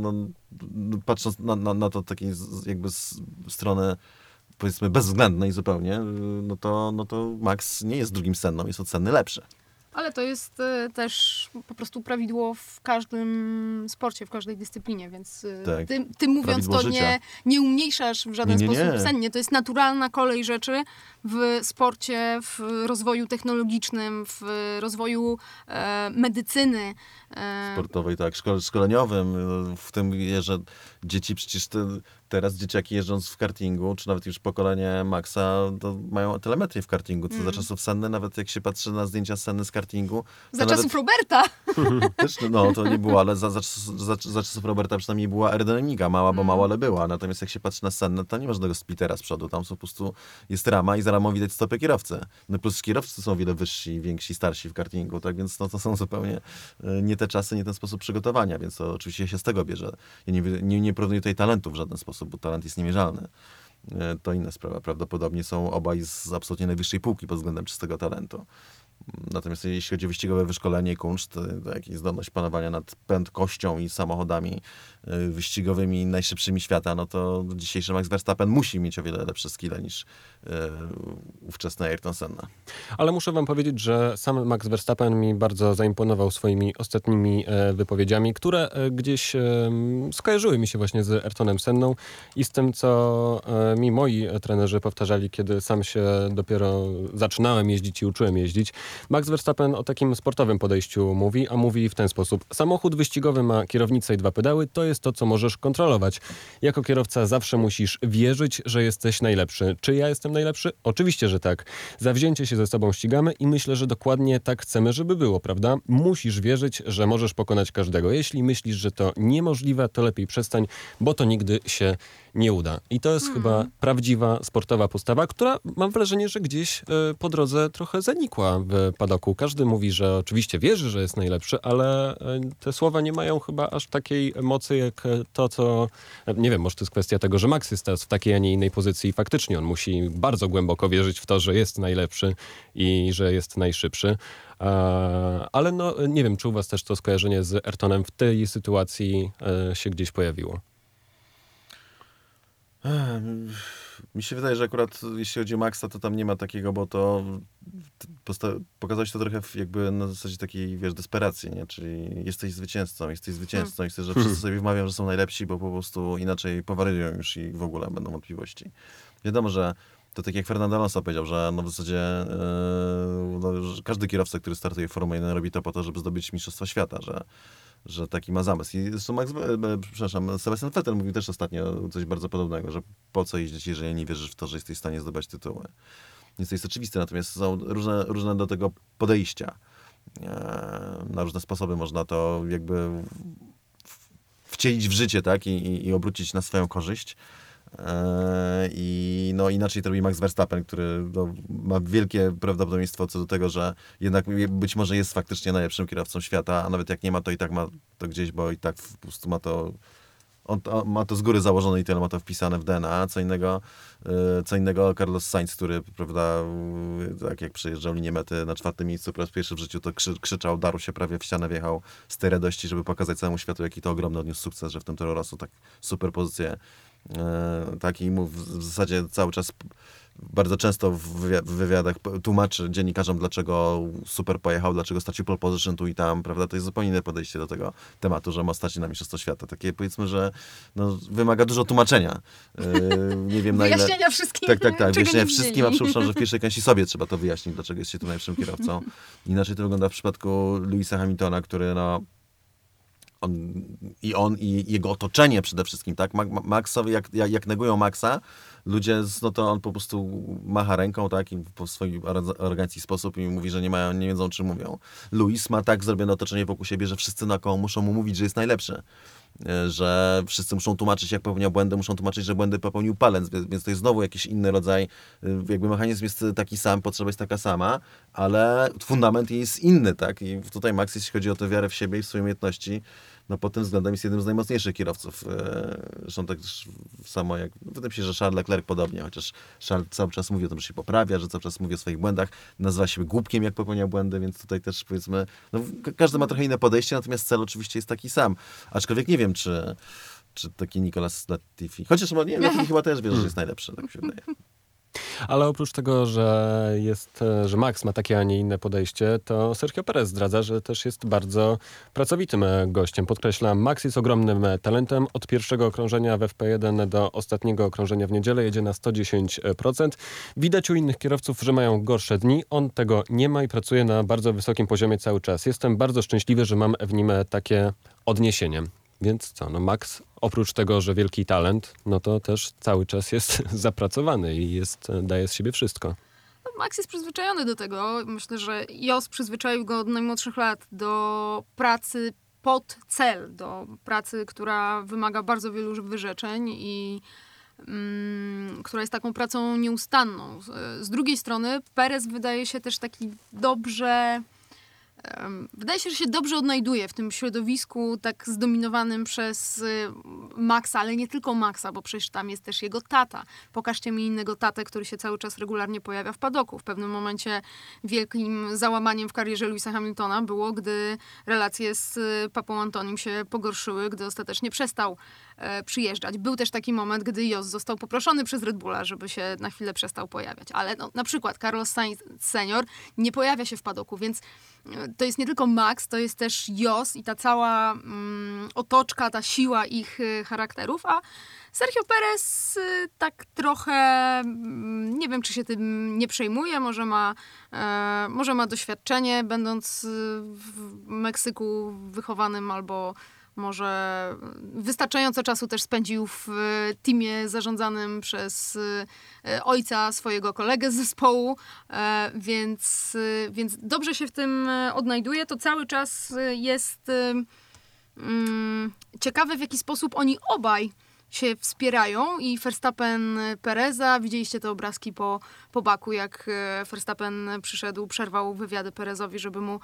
no, no, patrząc na, na, na to takiej jakby z strony powiedzmy bezwzględnej zupełnie, no to, no to Max nie jest drugim senną, jest od senny lepszy. Ale to jest e, też po prostu prawidło w każdym sporcie, w każdej dyscyplinie, więc e, Tak. ty, ty mówiąc Prawidło to życia. nie, nie umniejszasz w żaden Nie, nie, sposób nie. sennie. To jest naturalna kolej rzeczy w sporcie, w rozwoju technologicznym, w rozwoju e, medycyny. E, sportowej, tak, szkole, szkoleniowym, y, w tym, że dzieci przecież te, teraz dzieciaki jeżdżąc w kartingu, czy nawet już pokolenie Maxa, to mają telemetrię w kartingu, co za czasów Senny, nawet jak się patrzy na zdjęcia Senny z kartingu, za nawet, czasów Roberta. też, no to nie było, ale za, za, za, za czasów Roberta przynajmniej była aerodynamika, mała, bo mała, ale była, natomiast jak się patrzy na Sennę, to nie ma żadnego splittera z przodu, tam są po prostu, jest rama i za ramą widać stopy kierowcy. No plus kierowcy są o wiele wyżsi, więksi, starsi w kartingu, tak więc no, to są zupełnie e, nie te czasy, nie ten sposób przygotowania, więc to oczywiście się z tego bierze. Ja nie, nie, nie porównuję tutaj talentów w żaden sposób, bo talent jest niemierzalny. E, To inna sprawa. Prawdopodobnie są obaj z absolutnie najwyższej półki pod względem czystego talentu. Natomiast jeśli chodzi o wyścigowe wyszkolenie i kunszt, to jakieś zdolność panowania nad prędkością i samochodami y, wyścigowymi najszybszymi świata, no to dzisiejszy Max Verstappen musi mieć o wiele lepsze skille niż y, ówczesny Ayrton Senna. Ale muszę wam powiedzieć, że sam Max Verstappen mi bardzo zaimponował swoimi ostatnimi e, wypowiedziami, które e, gdzieś e, skojarzyły mi się właśnie z Ayrtonem Senną i z tym, co mi moi trenerzy powtarzali, kiedy sam się dopiero zaczynałem jeździć i uczyłem jeździć. Max Verstappen o takim sportowym podejściu mówi, a mówi w ten sposób. Samochód wyścigowy ma kierownicę i dwa pedały, to jest to, co możesz kontrolować. Jako kierowca zawsze musisz wierzyć, że jesteś najlepszy. Czy ja jestem najlepszy? Oczywiście, że tak. Zawzięcie się ze sobą ścigamy i myślę, że dokładnie tak chcemy, żeby było, prawda? Musisz wierzyć, że możesz pokonać każdego. Jeśli myślisz, że to niemożliwe, to lepiej przestań, bo to nigdy się nie uda. I to jest chyba prawdziwa sportowa postawa, która mam wrażenie, że gdzieś e, po drodze trochę zanikła w padoku. Każdy mówi, że oczywiście wierzy, że jest najlepszy, ale e, te słowa nie mają chyba aż takiej mocy, jak to, co... e, Nie wiem, może to jest kwestia tego, że Max jest teraz w takiej, a nie innej pozycji i faktycznie on musi bardzo głęboko wierzyć w to, że jest najlepszy i że jest najszybszy. Ale no, nie wiem, czy u was też to skojarzenie z Ayrtonem w tej sytuacji się gdzieś pojawiło. Mi się wydaje, że akurat jeśli chodzi o Maxa, to tam nie ma takiego, bo to pokazałeś to trochę jakby na zasadzie takiej, wiesz, desperacji, nie? Czyli jesteś zwycięzcą, jesteś zwycięzcą i chcesz, że wszyscy sobie wmawiają, że są najlepsi, bo po prostu inaczej powaryją już i w ogóle będą wątpliwości. Wiadomo, że to tak jak Fernando Alonso powiedział, że no w zasadzie yy, no, każdy kierowca, który startuje w Formule 1 robi to po to, żeby zdobyć Mistrzostwo Świata, że że taki ma zamysł. I zresztą e, e, przepraszam, Sebastian Vettel mówił też ostatnio coś bardzo podobnego, że po co jeździć, jeżeli nie wierzysz w to, że jesteś w stanie zdobyć tytuły. Więc to jest oczywiste, natomiast są różne, różne do tego podejścia. E, Na różne sposoby można to jakby wcielić w życie, tak, i, i obrócić na swoją korzyść. E, I no inaczej to robi Max Verstappen, który no, ma wielkie prawdopodobieństwo co do tego, że jednak być może jest faktycznie najlepszym kierowcą świata, a nawet jak nie ma, to i tak ma to gdzieś, bo i tak po prostu ma to on ma to z góry założone i tyle, ma to wpisane w DNA. Co innego, e, co innego Carlos Sainz, który, prawda, e, tak jak przejeżdżał linię mety na czwartym miejscu po raz pierwszy w życiu, to krzy, krzyczał, darł się prawie w ścianę, wjechał z tej radości, żeby pokazać całemu światu, jaki to ogromny odniósł sukces, że w tym Toro Rosso tak super pozycję tak i mu w, zasadzie cały czas bardzo często w, wywi- w wywiadach tłumaczy dziennikarzom, dlaczego super pojechał, dlaczego stracił pole position tu i tam, prawda? To jest zupełnie inne podejście do tego tematu, że ma stać na Mistrzostwo Świata. Takie powiedzmy, że no, wymaga dużo tłumaczenia. E, nie wiem na ile... Wyjaśnienia wszystkim. Tak, tak, tak. Wyjaśnienia nie wszystkim, a przypuszczam, że w pierwszej części sobie trzeba to wyjaśnić, dlaczego jest się tu najlepszym kierowcą. Inaczej to wygląda w przypadku Louisa Hamiltona, który no, On, I on, i jego otoczenie przede wszystkim, tak? Ma- Ma- Maxowi, jak, jak, jak negują Maxa, ludzie, no to on po prostu macha ręką, tak? I po arogan- arogancji sposób i mówi, że nie mają, nie wiedzą, czym mówią. Luis ma tak zrobione otoczenie wokół siebie, że wszyscy naokoło muszą mu mówić, że jest najlepszy. E, Że wszyscy muszą tłumaczyć, jak popełnia błędy, muszą tłumaczyć, że błędy popełnił palec, więc, więc to jest znowu jakiś inny rodzaj, y, jakby mechanizm jest taki sam, potrzeba jest taka sama, ale fundament jest inny, tak? I tutaj Max, jeśli chodzi o tę wiarę w siebie i w swoje umiejętności, no pod tym względem jest jednym z najmocniejszych kierowców. E, Zresztą tak samo jak, wydaje mi się, że Charles Leclerc podobnie, chociaż Charles cały czas mówi o tym, że się poprawia, że cały czas mówi o swoich błędach, nazywa się głupkiem, jak popełnia błędy, więc tutaj też powiedzmy, no, ka- każdy ma trochę inne podejście, natomiast cel oczywiście jest taki sam. Aczkolwiek nie wiem, czy, czy taki Nicolas Latifi, chociaż no, nie, Latifi chyba też wie, że jest najlepszy, tak się wydaje. Ale oprócz tego, że jest, e, że Max ma takie, a nie inne podejście, to Sergio Perez zdradza, że też jest bardzo pracowitym e, gościem. Podkreślam, Max jest ogromnym e, talentem. Od pierwszego okrążenia w FP1 do ostatniego okrążenia w niedzielę jedzie na 110%. Widać u innych kierowców, że mają gorsze dni. On tego nie ma i pracuje na bardzo wysokim poziomie cały czas. Jestem bardzo szczęśliwy, że mam w nim takie odniesienie. Więc co, no Max oprócz tego, że wielki talent, no to też cały czas jest zapracowany i jest, daje z siebie wszystko. No, Max jest przyzwyczajony do tego. Myślę, że Jos przyzwyczaił go od najmłodszych lat do pracy pod cel, do pracy, która wymaga bardzo wielu wyrzeczeń i mm, która jest taką pracą nieustanną. Z, z drugiej strony Perez wydaje się też taki dobrze... Wydaje się, że się dobrze odnajduje w tym środowisku tak zdominowanym przez y, Maxa, ale nie tylko Maxa, bo przecież tam jest też jego tata. Pokażcie mi innego tatę, który się cały czas regularnie pojawia w padoku. W pewnym momencie wielkim załamaniem w karierze Louisa Hamiltona było, gdy relacje z y, papą Antonim się pogorszyły, gdy ostatecznie przestał e, przyjeżdżać. Był też taki moment, gdy Jos został poproszony przez Red Bulla, żeby się na chwilę przestał pojawiać. Ale no, na przykład Carlos Sainz senior nie pojawia się w padoku, więc e, to jest nie tylko Max, to jest też Jos i ta cała mm, otoczka, ta siła ich y, charakterów, a Sergio Perez y, tak trochę, mm, nie wiem czy się tym nie przejmuje, może ma, e, może ma doświadczenie, będąc y, w Meksyku wychowanym albo może wystarczająco czasu też spędził w e, teamie zarządzanym przez e, ojca swojego kolegę z zespołu, e, więc, więc dobrze się w tym odnajduje. To cały czas jest mm, ciekawe, w jaki sposób oni obaj się wspierają i Verstappen Pereza, widzieliście te obrazki po, po baku, jak Verstappen przyszedł, przerwał wywiady Perezowi, żeby mu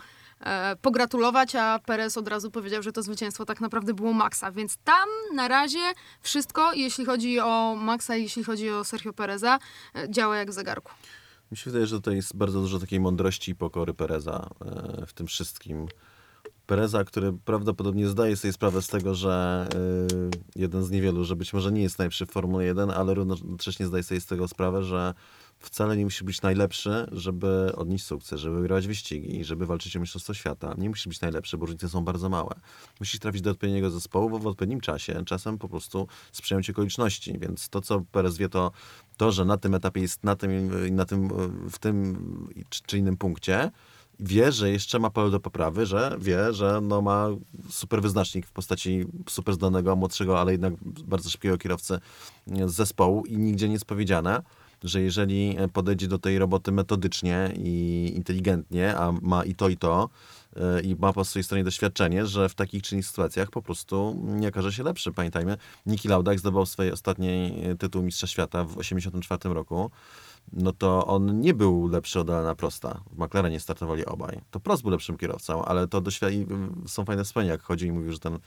pogratulować, a Perez od razu powiedział, że to zwycięstwo tak naprawdę było Maxa, więc tam na razie wszystko, jeśli chodzi o Maxa i jeśli chodzi o Sergio Pereza, e, działa jak w zegarku. Mi się wydaje, że tutaj jest bardzo dużo takiej mądrości i pokory Pereza e, w tym wszystkim. Pereza, który prawdopodobnie zdaje sobie sprawę z tego, że e, jeden z niewielu, że być może nie jest najlepszy w Formule 1, ale równocześnie zdaje sobie z tego sprawę, że wcale nie musi być najlepszy, żeby odnieść sukces, żeby wygrywać wyścigi żeby walczyć o Mistrzostwo Świata. Nie musisz być najlepszy, bo różnice są bardzo małe. Musisz trafić do odpowiedniego zespołu, bo w odpowiednim czasie, czasem po prostu sprzyjają ci okoliczności, więc to, co Perez wie, to to, że na tym etapie jest na tym, na tym w tym czy innym punkcie, wie, że jeszcze ma pole do poprawy, że wie, że no ma super wyznacznik w postaci super zdanego, młodszego, ale jednak bardzo szybkiego kierowcy z zespołu i nigdzie nie jest powiedziane, że jeżeli podejdzie do tej roboty metodycznie i inteligentnie, a ma i to, i to, y, i ma po swojej stronie doświadczenie, że w takich czy innych sytuacjach po prostu nie okaże się lepszy. Pamiętajmy, Niki Lauda, zdobył swój ostatni tytuł Mistrza Świata w 1984 roku, no to on nie był lepszy od Alana Prosta. W McLarenie startowali obaj. To Prost był lepszym kierowcą, ale to doświadczenie, są fajne wspomnienia, jak chodził i mówił, że ten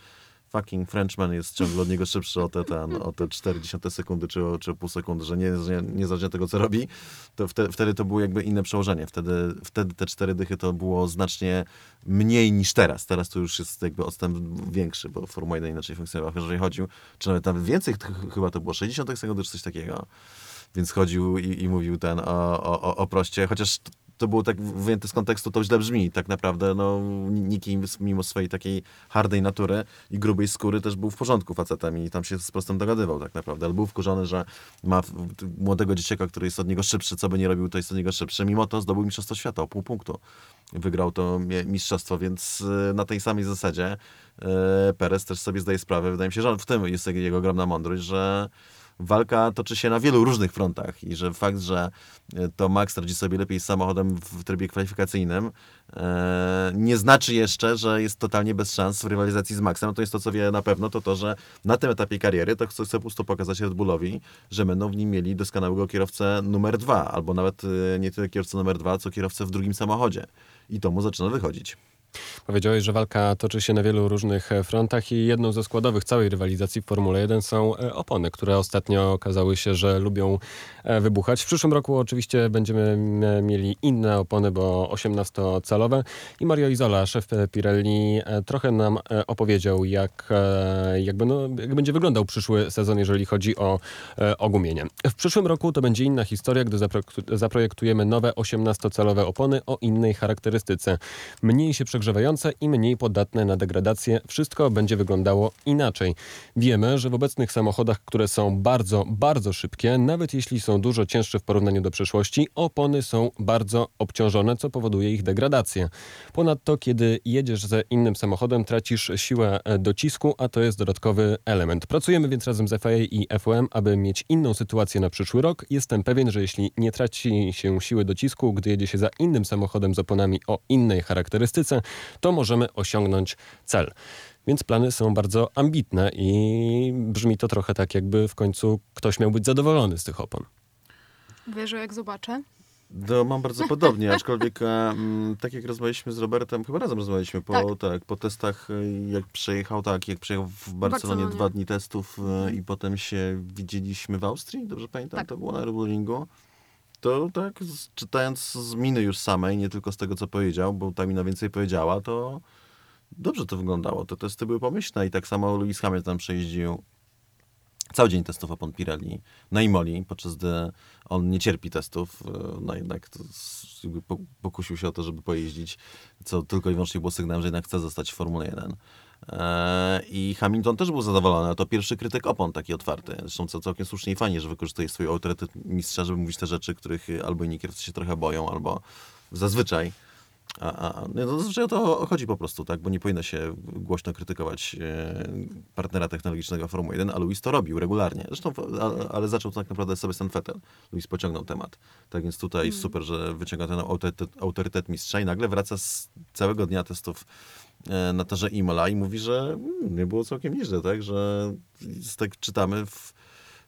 fucking Frenchman jest ciągle od niego szybszy o te, ten, o te 40 sekundy czy czy pół sekundy, że nie, że niezależnie od tego, co robi, to wtedy, wtedy to było jakby inne przełożenie. Wtedy, wtedy te cztery dychy to było znacznie mniej niż teraz. Teraz to już jest jakby odstęp większy, bo Formuła 1 inaczej funkcjonowała. Jeżeli chodził, czy nawet, nawet więcej, ch- chyba to było 60 sekund czy coś takiego. Więc chodził i, i mówił ten o, o, o- proście, chociaż to było tak wyjęte z kontekstu, to źle brzmi. Tak naprawdę, no, Niki mimo swojej takiej hardej natury i grubej skóry też był w porządku facetem i tam się z prostem dogadywał tak naprawdę, ale był wkurzony, że ma młodego dzieciaka, który jest od niego szybszy, co by nie robił, to jest od niego szybszy. Mimo to zdobył Mistrzostwo Świata o pół punktu. Wygrał to mistrzostwo, więc y, na tej samej zasadzie y, Perez też sobie zdaje sprawę, wydaje mi się, że w tym jest jego ogromna mądrość, że walka toczy się na wielu różnych frontach i że fakt, że e, to Max radzi sobie lepiej z samochodem w trybie kwalifikacyjnym, e, nie znaczy jeszcze, że jest totalnie bez szans w rywalizacji z Maxem. To jest to, co wie na pewno, to to, że na tym etapie kariery to chce po prostu pokazać Red Bullowi, że będą w nim mieli doskonałego kierowcę numer dwa, albo nawet e, nie tyle kierowcę numer dwa, co kierowcę w drugim samochodzie. I to mu zaczyna wychodzić. Powiedziałeś, że walka toczy się na wielu różnych e, frontach i jedną ze składowych całej rywalizacji w Formule 1 są e, opony, które ostatnio okazały się, że lubią e, wybuchać. W przyszłym roku oczywiście będziemy mieli inne opony, bo 18-calowe i Mario Izola, szef Pirelli, trochę nam opowiedział, jak, jak, będą, jak będzie wyglądał przyszły sezon, jeżeli chodzi o ogumienie. W przyszłym roku to będzie inna historia, gdy zapro- zaprojektujemy nowe 18-calowe opony o innej charakterystyce. Mniej się przegrzewające i mniej podatne na degradację. Wszystko będzie wyglądało inaczej. Wiemy, że w obecnych samochodach, które są bardzo, bardzo szybkie, nawet jeśli są dużo cięższe w porównaniu do przeszłości, opony są bardzo obciążone, co powoduje ich degradację. Ponadto, kiedy jedziesz ze innym samochodem, tracisz siłę e, docisku, a to jest dodatkowy element. Pracujemy więc razem z FIA i FOM, aby mieć inną sytuację na przyszły rok. Jestem pewien, że jeśli nie traci się siły docisku, gdy jedzie się za innym samochodem z oponami o innej charakterystyce, to możemy osiągnąć cel. Więc plany są bardzo ambitne i brzmi to trochę tak, jakby w końcu ktoś miał być zadowolony z tych opon. Wierzę, jak zobaczę. No, mam bardzo podobnie, aczkolwiek e, tak jak rozmawialiśmy z Robertem, chyba razem rozmawialiśmy po, tak. Tak. po testach, e, jak przejechał, tak, jak przejechał w Barcelonie Barcelonie. dwa dni testów e, i potem się widzieliśmy w Austrii, dobrze pamiętam, Tak. to było na Rebullingu. To tak, czytając z miny już samej, nie tylko z tego, co powiedział, bo ta mina więcej powiedziała, to dobrze to wyglądało. Te testy były pomyślne i tak samo Lewis Hamilton przejeździł cały dzień testów opon Pirelli na Imoli, podczas gdy on nie cierpi testów, e, no jednak pokusił się o to, żeby pojeździć, co tylko i wyłącznie było sygnałem, że jednak chce zostać w Formule 1. E, I Hamilton też był zadowolony, to pierwszy krytyk opon taki otwarty. Zresztą co całkiem słusznie i fajnie, że wykorzystuje swój autorytet mistrza, żeby mówić te rzeczy, których albo inni kierowcy się trochę boją, albo zazwyczaj a, a, nie, no zazwyczaj o to chodzi po prostu, tak? Bo nie powinno się głośno krytykować e, partnera technologicznego Formuły 1, a Luis to robił regularnie. Zresztą, a, ale zaczął to tak naprawdę sobie ten Vettel. Luis pociągnął temat. Tak więc tutaj super, że wyciąga ten autorytet, autorytet mistrza i nagle wraca z całego dnia testów na torze Imola i mówi, że mm, nie było całkiem nieźle, tak? Że tak czytamy w,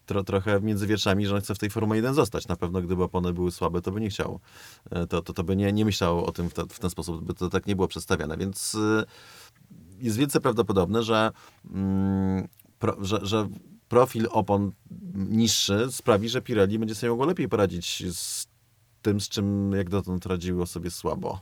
tro, trochę między wierszami, że on chce w tej Formule 1 zostać. Na pewno gdyby opony były słabe, to by nie chciał. E, To, to, to by nie, nie myślał o tym w, te, w ten sposób, by to tak nie było przedstawiane. Więc y, jest wielce prawdopodobne, że, mm, pro, że, że profil opon niższy sprawi, że Pirelli będzie sobie mogło lepiej poradzić z tym, z czym jak dotąd radziło sobie słabo.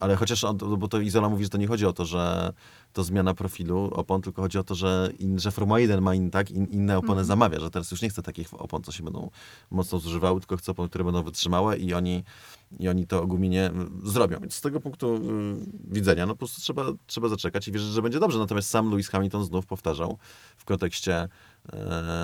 Ale chociaż, on, bo to Izola mówi, że to nie chodzi o to, że to zmiana profilu opon, tylko chodzi o to, że, in, że Formuła 1 ma in, tak, in, inne opony zamawia, że teraz już nie chce takich opon, co się będą mocno zużywały, tylko chce opon, które będą wytrzymałe i oni, i oni to ogumienie mm, zrobią. Więc z tego punktu y, widzenia, no po prostu trzeba, trzeba zaczekać i wierzyć, że będzie dobrze. Natomiast sam Lewis Hamilton znów powtarzał w kontekście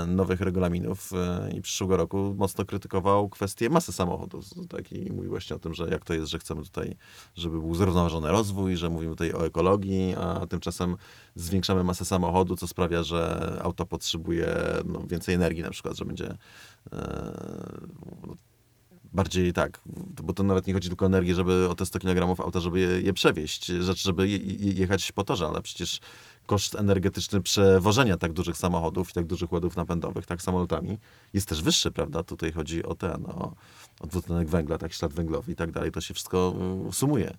nowych regulaminów e, i przyszłego roku mocno krytykował kwestię masy samochodu. Z- Tak, I mówił właśnie o tym, że jak to jest, że chcemy tutaj, żeby był zrównoważony rozwój, że mówimy tutaj o ekologii, a tymczasem zwiększamy masę samochodu, co sprawia, że auto potrzebuje no, więcej energii na przykład, że będzie e, bardziej tak, bo to nawet nie chodzi tylko o energię, żeby o te 100 kg auta, żeby je, je przewieźć, rzecz, żeby je, jechać po torze, ale przecież koszt energetyczny przewożenia tak dużych samochodów i tak dużych ładów napędowych, tak samolotami, jest też wyższy, prawda? Tutaj chodzi o ten, o, o dwutlenek węgla, tak, ślad węglowy i tak dalej, to się wszystko y, sumuje.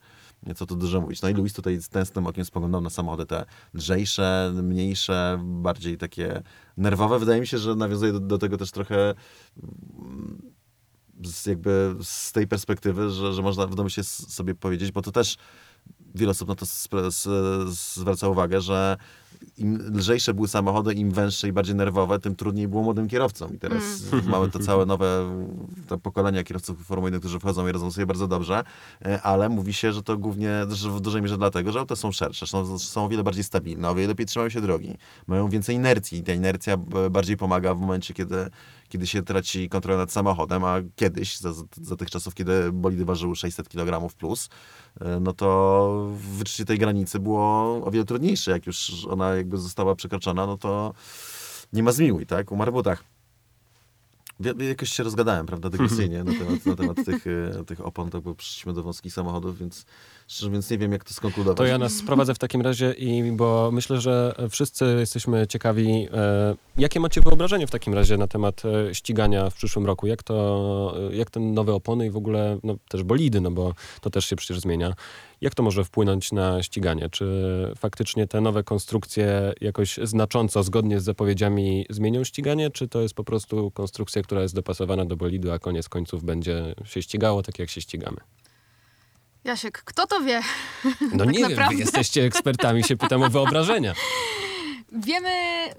Co tu dużo mówić. No i Luis tutaj z tęsknym okiem spoglądał na samochody te lżejsze, mniejsze, bardziej takie nerwowe. Wydaje mi się, że nawiązuje do, do tego też trochę z, jakby z tej perspektywy, że, że można w domyśle s- sobie powiedzieć, bo to też wiele osób na to zwraca uwagę, że im lżejsze były samochody, im węższe i bardziej nerwowe, tym trudniej było młodym kierowcom. I teraz mamy to całe nowe te pokolenia kierowców Formuły 1, którzy wchodzą i radzą sobie bardzo dobrze, e, ale mówi się, że to głównie, że w dużej mierze dlatego, że auta są szersze, są, są o wiele bardziej stabilne, o wiele lepiej trzymają się drogi, mają więcej inercji i ta inercja bardziej pomaga w momencie, kiedy, kiedy się traci kontrolę nad samochodem, a kiedyś, za, za tych czasów, kiedy bolidy ważyły 600 kg plus, e, no to wyczucie tej granicy było o wiele trudniejsze. Jak już ona jakby została przekroczona, no to nie ma zmiłuj, tak? Umarł butach. Jakoś się rozgadałem, prawda, dygresyjnie na temat, na temat tych, e, tych opon, tak, bo przyszliśmy do wąskich samochodów, więc, szczerze więc nie wiem, jak to skonkludować. To ja nas sprowadzę w takim razie i bo myślę, że wszyscy jesteśmy ciekawi, e, jakie macie wyobrażenie w takim razie na temat e, ścigania w przyszłym roku? Jak to, e, jak te nowe opony i w ogóle no, też bolidy, no bo to też się przecież zmienia. Jak to może wpłynąć na ściganie? Czy faktycznie te nowe konstrukcje jakoś znacząco, zgodnie z zapowiedziami, zmienią ściganie, czy to jest po prostu konstrukcja, która jest dopasowana do bolidu, a koniec końców będzie się ścigało tak, jak się ścigamy? Jasiek, kto to wie? No Tak nie wiem, naprawdę. wy jesteście ekspertami, się pytam o wyobrażenia. Wiemy,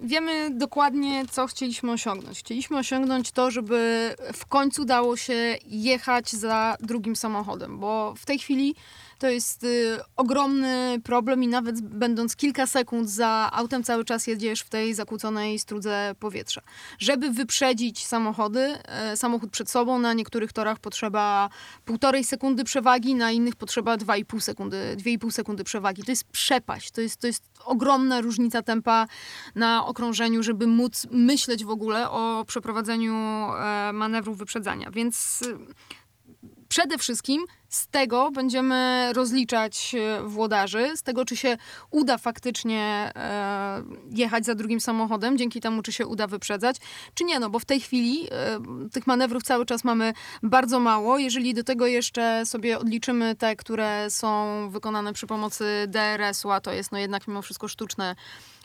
wiemy dokładnie, co chcieliśmy osiągnąć. Chcieliśmy osiągnąć to, żeby w końcu dało się jechać za drugim samochodem, bo w tej chwili to jest y, ogromny problem i nawet będąc kilka sekund za autem cały czas jedziesz w tej zakłóconej strudze powietrza. Żeby wyprzedzić samochody, e, samochód przed sobą, na niektórych torach potrzeba półtorej sekundy przewagi, na innych potrzeba 2,5 sekundy, 2,5 sekundy przewagi. To jest przepaść, to jest, to jest ogromna różnica tempa na okrążeniu, żeby móc myśleć w ogóle o przeprowadzeniu e, manewru wyprzedzania. Więc przede wszystkim z tego będziemy rozliczać e, włodarzy, z tego, czy się uda faktycznie e, jechać za drugim samochodem, dzięki temu, czy się uda wyprzedzać, czy nie, no bo w tej chwili e, tych manewrów cały czas mamy bardzo mało. Jeżeli do tego jeszcze sobie odliczymy te, które są wykonane przy pomocy DRS-u, a to jest no jednak mimo wszystko sztuczne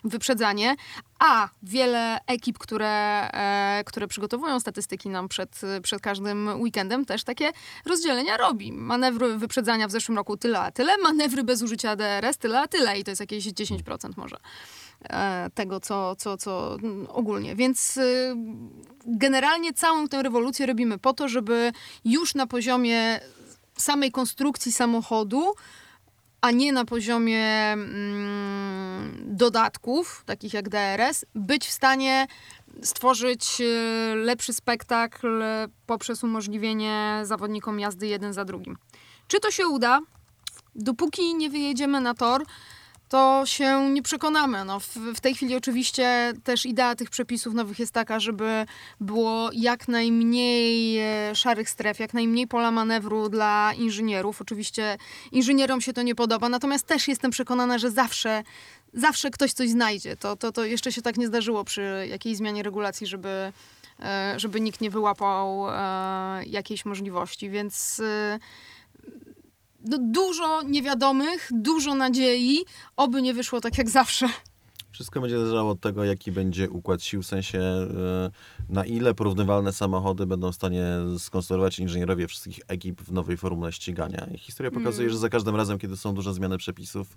wyprzedzanie, a wiele ekip, które, e, które przygotowują statystyki nam przed, przed każdym weekendem, też takie rozdzielenia robi. Manewry wyprzedzania w zeszłym roku tyle a tyle, manewry bez użycia DRS tyle a tyle i to jest jakieś 10% może e, tego, co, co, co ogólnie. Więc y, generalnie całą tę rewolucję robimy po to, żeby już na poziomie samej konstrukcji samochodu a nie na poziomie mm, dodatków, takich jak DRS, być w stanie stworzyć e, lepszy spektakl poprzez umożliwienie zawodnikom jazdy jeden za drugim. Czy to się uda? Dopóki nie wyjedziemy na tor, to się nie przekonamy. No, w, w tej chwili oczywiście też idea tych przepisów nowych jest taka, żeby było jak najmniej e, szarych stref, jak najmniej pola manewru dla inżynierów. Oczywiście inżynierom się to nie podoba, natomiast też jestem przekonana, że zawsze, zawsze ktoś coś znajdzie. To, to, to jeszcze się tak nie zdarzyło przy jakiejś zmianie regulacji, żeby, e, żeby nikt nie wyłapał e, jakiejś możliwości, więc... no, dużo niewiadomych, dużo nadziei, oby nie wyszło tak jak zawsze. Wszystko będzie zależało od tego, jaki będzie układ sił, w sensie e, na ile porównywalne samochody będą w stanie skonstruować inżynierowie wszystkich ekip w nowej formule ścigania. I historia pokazuje, że za każdym razem, kiedy są duże zmiany przepisów,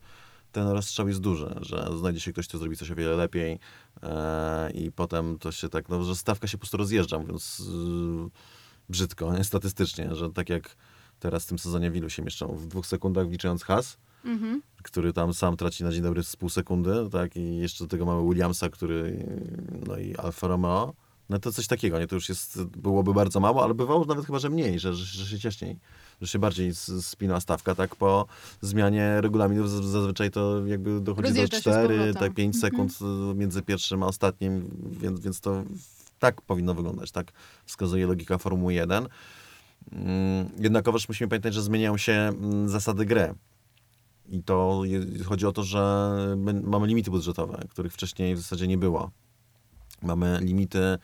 ten rozstrzał jest duży, że znajdzie się ktoś, kto zrobi coś o wiele lepiej e, i potem to się tak, no, że stawka się po prostu rozjeżdża, mówiąc e, brzydko, nie? statystycznie, że tak jak teraz w tym sezonie w ilu się mieszczą? W dwóch sekundach wliczając has, Mhm. który tam sam traci na dzień dobry z pół sekundy, tak, i jeszcze do tego mamy Williamsa, który, no i Alfa Romeo, no to coś takiego, nie, to już jest, byłoby bardzo mało, ale bywało nawet chyba, że mniej, że, że, że się ciaśniej, że się bardziej spina stawka, tak, po zmianie regulaminów zazwyczaj to jakby dochodzi Rozjeżdża do się z 4, powrotem. tak, 5 sekund y, między pierwszym a ostatnim, więc, więc to tak powinno wyglądać, tak wskazuje logika Formuły 1. Mm, Jednakowoż musimy pamiętać, że zmieniają się mm, zasady gry. I to chodzi o to, że my, mamy limity budżetowe, których wcześniej w zasadzie nie było. Mamy limity y,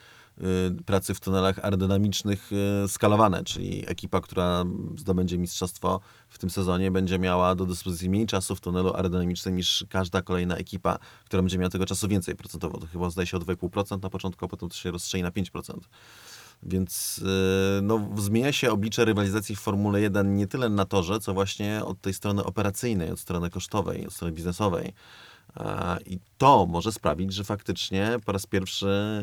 pracy w tunelach aerodynamicznych y, skalowane, czyli ekipa, która zdobędzie mistrzostwo w tym sezonie, będzie miała do dyspozycji mniej czasu w tunelu aerodynamicznym niż każda kolejna ekipa, która będzie miała tego czasu więcej procentowo. To chyba zdaje się o 2,5% na początku, a potem to się rozstrzeli na 5%. Więc yy, no, zmienia się oblicze rywalizacji w Formule 1 nie tyle na torze, co właśnie od tej strony operacyjnej, od strony kosztowej, od strony biznesowej. I to może sprawić, że faktycznie po raz pierwszy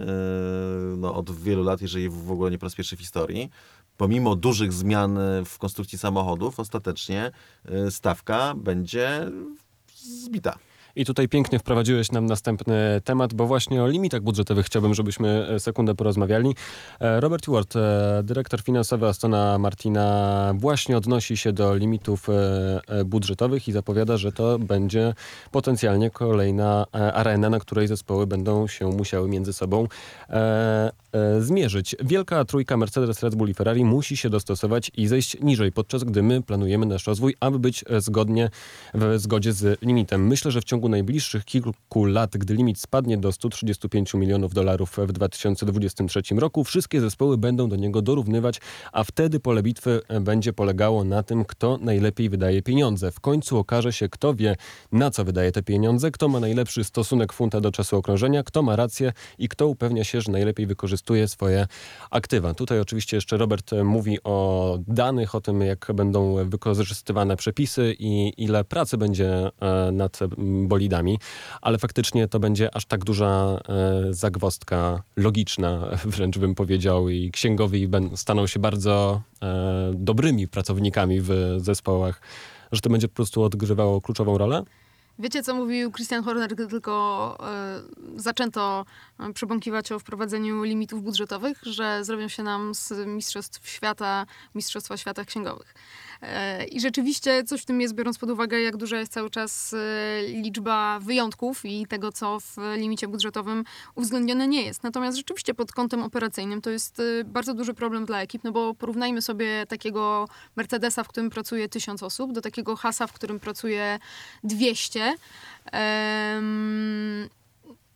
yy, no, od wielu lat, jeżeli w ogóle nie po raz pierwszy w historii, pomimo dużych zmian w konstrukcji samochodów, ostatecznie stawka będzie zbita. I tutaj pięknie wprowadziłeś nam następny temat, bo właśnie o limitach budżetowych chciałbym, żebyśmy e, sekundę porozmawiali. E, Robert Ward, e, dyrektor finansowy Astona Martina, właśnie odnosi się do limitów budżetowych i zapowiada, że to będzie potencjalnie kolejna arena, na której zespoły będą się musiały między sobą zmierzyć. Wielka trójka Mercedes, Red Bull i Ferrari musi się dostosować i zejść niżej, podczas gdy my planujemy nasz rozwój, aby być zgodnie w zgodzie z limitem. Myślę, że w ciągu najbliższych kilku lat, gdy limit spadnie do 135 milionów dolarów w 2023 roku, wszystkie zespoły będą do niego dorównywać, a wtedy pole bitwy będzie polegało na tym, kto najlepiej wydaje pieniądze. W końcu okaże się, kto wie, na co wydaje te pieniądze, kto ma najlepszy stosunek funta do czasu okrążenia, kto ma rację i kto upewnia się, że najlepiej wykorzystuje swoje aktywa. Tutaj oczywiście jeszcze Robert mówi o danych, o tym, jak będą wykorzystywane przepisy i ile pracy będzie e, nad bolidami, ale faktycznie to będzie aż tak duża e, zagwostka logiczna, wręcz bym powiedział, i księgowi staną się bardzo e, dobrymi pracownikami w zespołach, że to będzie po prostu odgrywało kluczową rolę? Wiecie, co mówił Christian Horner, gdy tylko y, zaczęto przebąkiwać o wprowadzeniu limitów budżetowych, że zrobią się nam z Mistrzostw Świata, Mistrzostwa Świata Księgowych. I rzeczywiście coś w tym jest, biorąc pod uwagę, jak duża jest cały czas e, liczba wyjątków i tego, co w limicie budżetowym uwzględnione nie jest. Natomiast rzeczywiście pod kątem operacyjnym to jest e, bardzo duży problem dla ekip, no bo porównajmy sobie takiego Mercedesa, w którym pracuje tysiąc osób, do takiego Hasa, w którym pracuje 200. Um,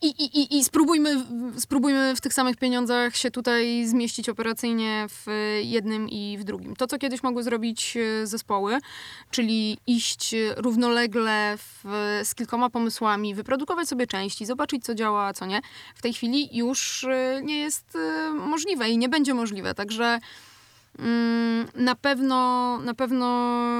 i, i, I spróbujmy, spróbujmy w tych samych pieniądzach się tutaj zmieścić operacyjnie w jednym i w drugim. To, co kiedyś mogły zrobić e, zespoły, czyli iść równolegle w, z kilkoma pomysłami, wyprodukować sobie części, zobaczyć, co działa, a co nie, w tej chwili już e, nie jest e, możliwe i nie będzie możliwe. Także na pewno, na pewno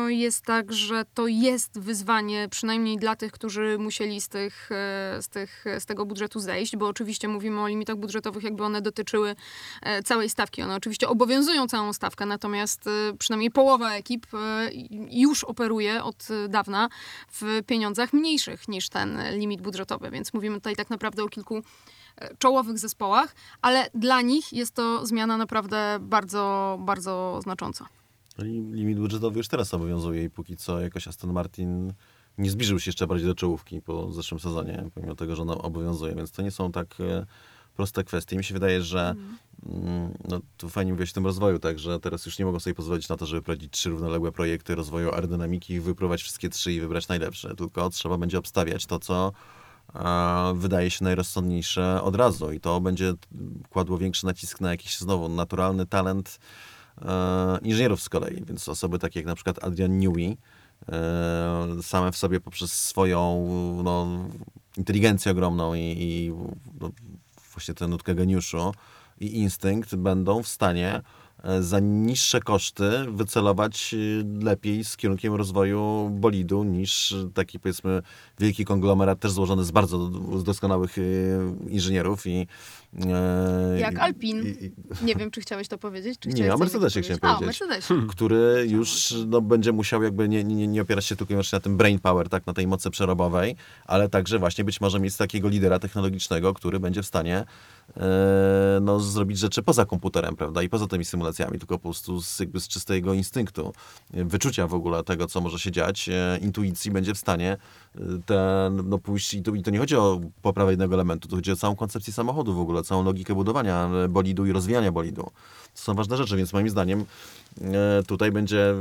jest tak, że to jest wyzwanie, przynajmniej dla tych, którzy musieli z, tych, e, z, tych, z tego budżetu zejść, bo oczywiście mówimy o limitach budżetowych, jakby one dotyczyły e, całej stawki. One oczywiście obowiązują całą stawkę, natomiast e, przynajmniej połowa ekip już operuje od dawna w pieniądzach mniejszych niż ten limit budżetowy, więc mówimy tutaj tak naprawdę o kilku czołowych zespołach, ale dla nich jest to zmiana naprawdę bardzo, bardzo znacząca. No limit budżetowy już teraz obowiązuje i póki co jakoś Aston Martin nie zbliżył się jeszcze bardziej do czołówki po zeszłym sezonie, pomimo tego, że ona obowiązuje, więc to nie są tak e, proste kwestie. Mi się wydaje, że mm. no, tu fajnie mówiłeś o tym rozwoju, tak, że teraz już nie mogą sobie pozwolić na to, żeby prowadzić trzy równoległe projekty rozwoju aerodynamiki, wypróbować wszystkie trzy i wybrać najlepsze, tylko trzeba będzie obstawiać to, co wydaje się najrozsądniejsze od razu. I to będzie kładło większy nacisk na jakiś znowu naturalny talent e, inżynierów z kolei, więc osoby takie jak na przykład Adrian Newey, e, same w sobie poprzez swoją no, inteligencję ogromną i, i no, właśnie tę nutkę geniuszu i instynkt będą w stanie za niższe koszty wycelować e, lepiej z kierunkiem rozwoju bolidu niż taki powiedzmy wielki konglomerat też złożony z bardzo doskonałych e, inżynierów i jak Alpin. I, i, nie wiem, czy chciałeś to powiedzieć? Czy nie, o Mercedesie chciałem powiedzieć. A, Mercedesie. Który już no, będzie musiał jakby nie, nie, nie opierać się tylko i wyłącznie na tym brain power, tak, na tej mocy przerobowej, ale także właśnie być może mieć takiego lidera technologicznego, który będzie w stanie E, no, zrobić rzeczy poza komputerem, prawda, i poza tymi symulacjami, tylko po prostu z, jakby z czystego instynktu, wyczucia w ogóle tego, co może się dziać, e, intuicji będzie w stanie e, ten, no pójść, i to, i to nie chodzi o poprawę jednego elementu, to chodzi o całą koncepcję samochodu w ogóle, całą logikę budowania bolidu i rozwijania bolidu. To są ważne rzeczy, więc moim zdaniem E, tutaj będzie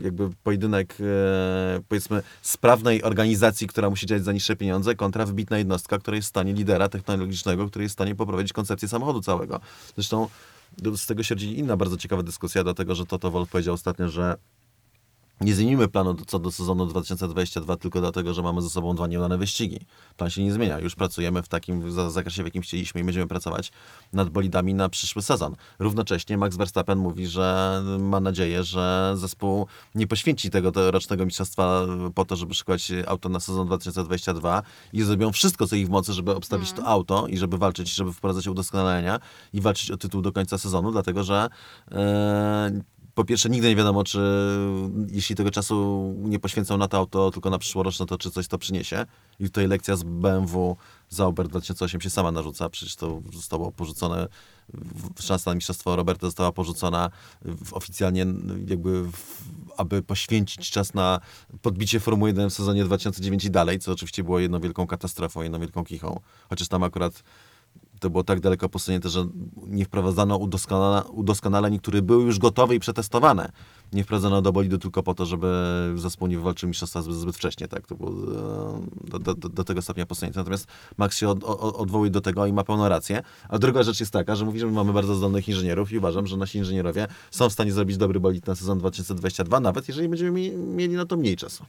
jakby pojedynek, e, powiedzmy, sprawnej organizacji, która musi działać za niższe pieniądze, kontra wybitna jednostka, która jest w stanie lidera technologicznego, który jest w stanie poprowadzić koncepcję samochodu całego. Zresztą z tego się rodzi inna bardzo ciekawa dyskusja, dlatego że Toto Wolf powiedział ostatnio, że nie zmienimy planu co do sezonu 2022 tylko dlatego, że mamy ze sobą dwa nieudane wyścigi. Plan się nie zmienia. Już pracujemy w takim za- zakresie, w jakim chcieliśmy i będziemy pracować nad bolidami na przyszły sezon. Równocześnie Max Verstappen mówi, że ma nadzieję, że zespół nie poświęci tego tegorocznego mistrzostwa po to, żeby szykować auto na sezon 2022 i zrobią wszystko, co ich w mocy, żeby obstawić to auto i żeby walczyć, żeby wprowadzać udoskonalenia i walczyć o tytuł do końca sezonu, dlatego że e, po pierwsze, nigdy nie wiadomo, czy jeśli tego czasu nie poświęcą na to auto, tylko na przyszłoroczne, to czy coś to przyniesie. I tutaj lekcja z BMW Zauber 2008 się sama narzuca. Przecież to zostało porzucone, szansa na mistrzostwo Roberta została porzucona oficjalnie, jakby, w, aby poświęcić czas na podbicie Formuły 1 w sezonie 2009 i dalej, co oczywiście było jedną wielką katastrofą, jedną wielką kichą. Chociaż tam akurat to było tak daleko posunięte, że nie wprowadzano udoskonaleń, które były już gotowe i przetestowane. Nie wprowadzono do bolidu tylko po to, żeby zespół nie wywalczył mistrzostwa zbyt, wcześnie. Tak? To było e, do, do, do- tego stopnia posunięte. Natomiast Max się od, o- odwołuje do tego i ma pełną rację. A druga rzecz jest taka, że mówi, że my mamy bardzo zdolnych inżynierów i uważam, że nasi inżynierowie są w stanie zrobić dobry bolid na sezon 2022, nawet jeżeli będziemy mi, mieli na to mniej czasu.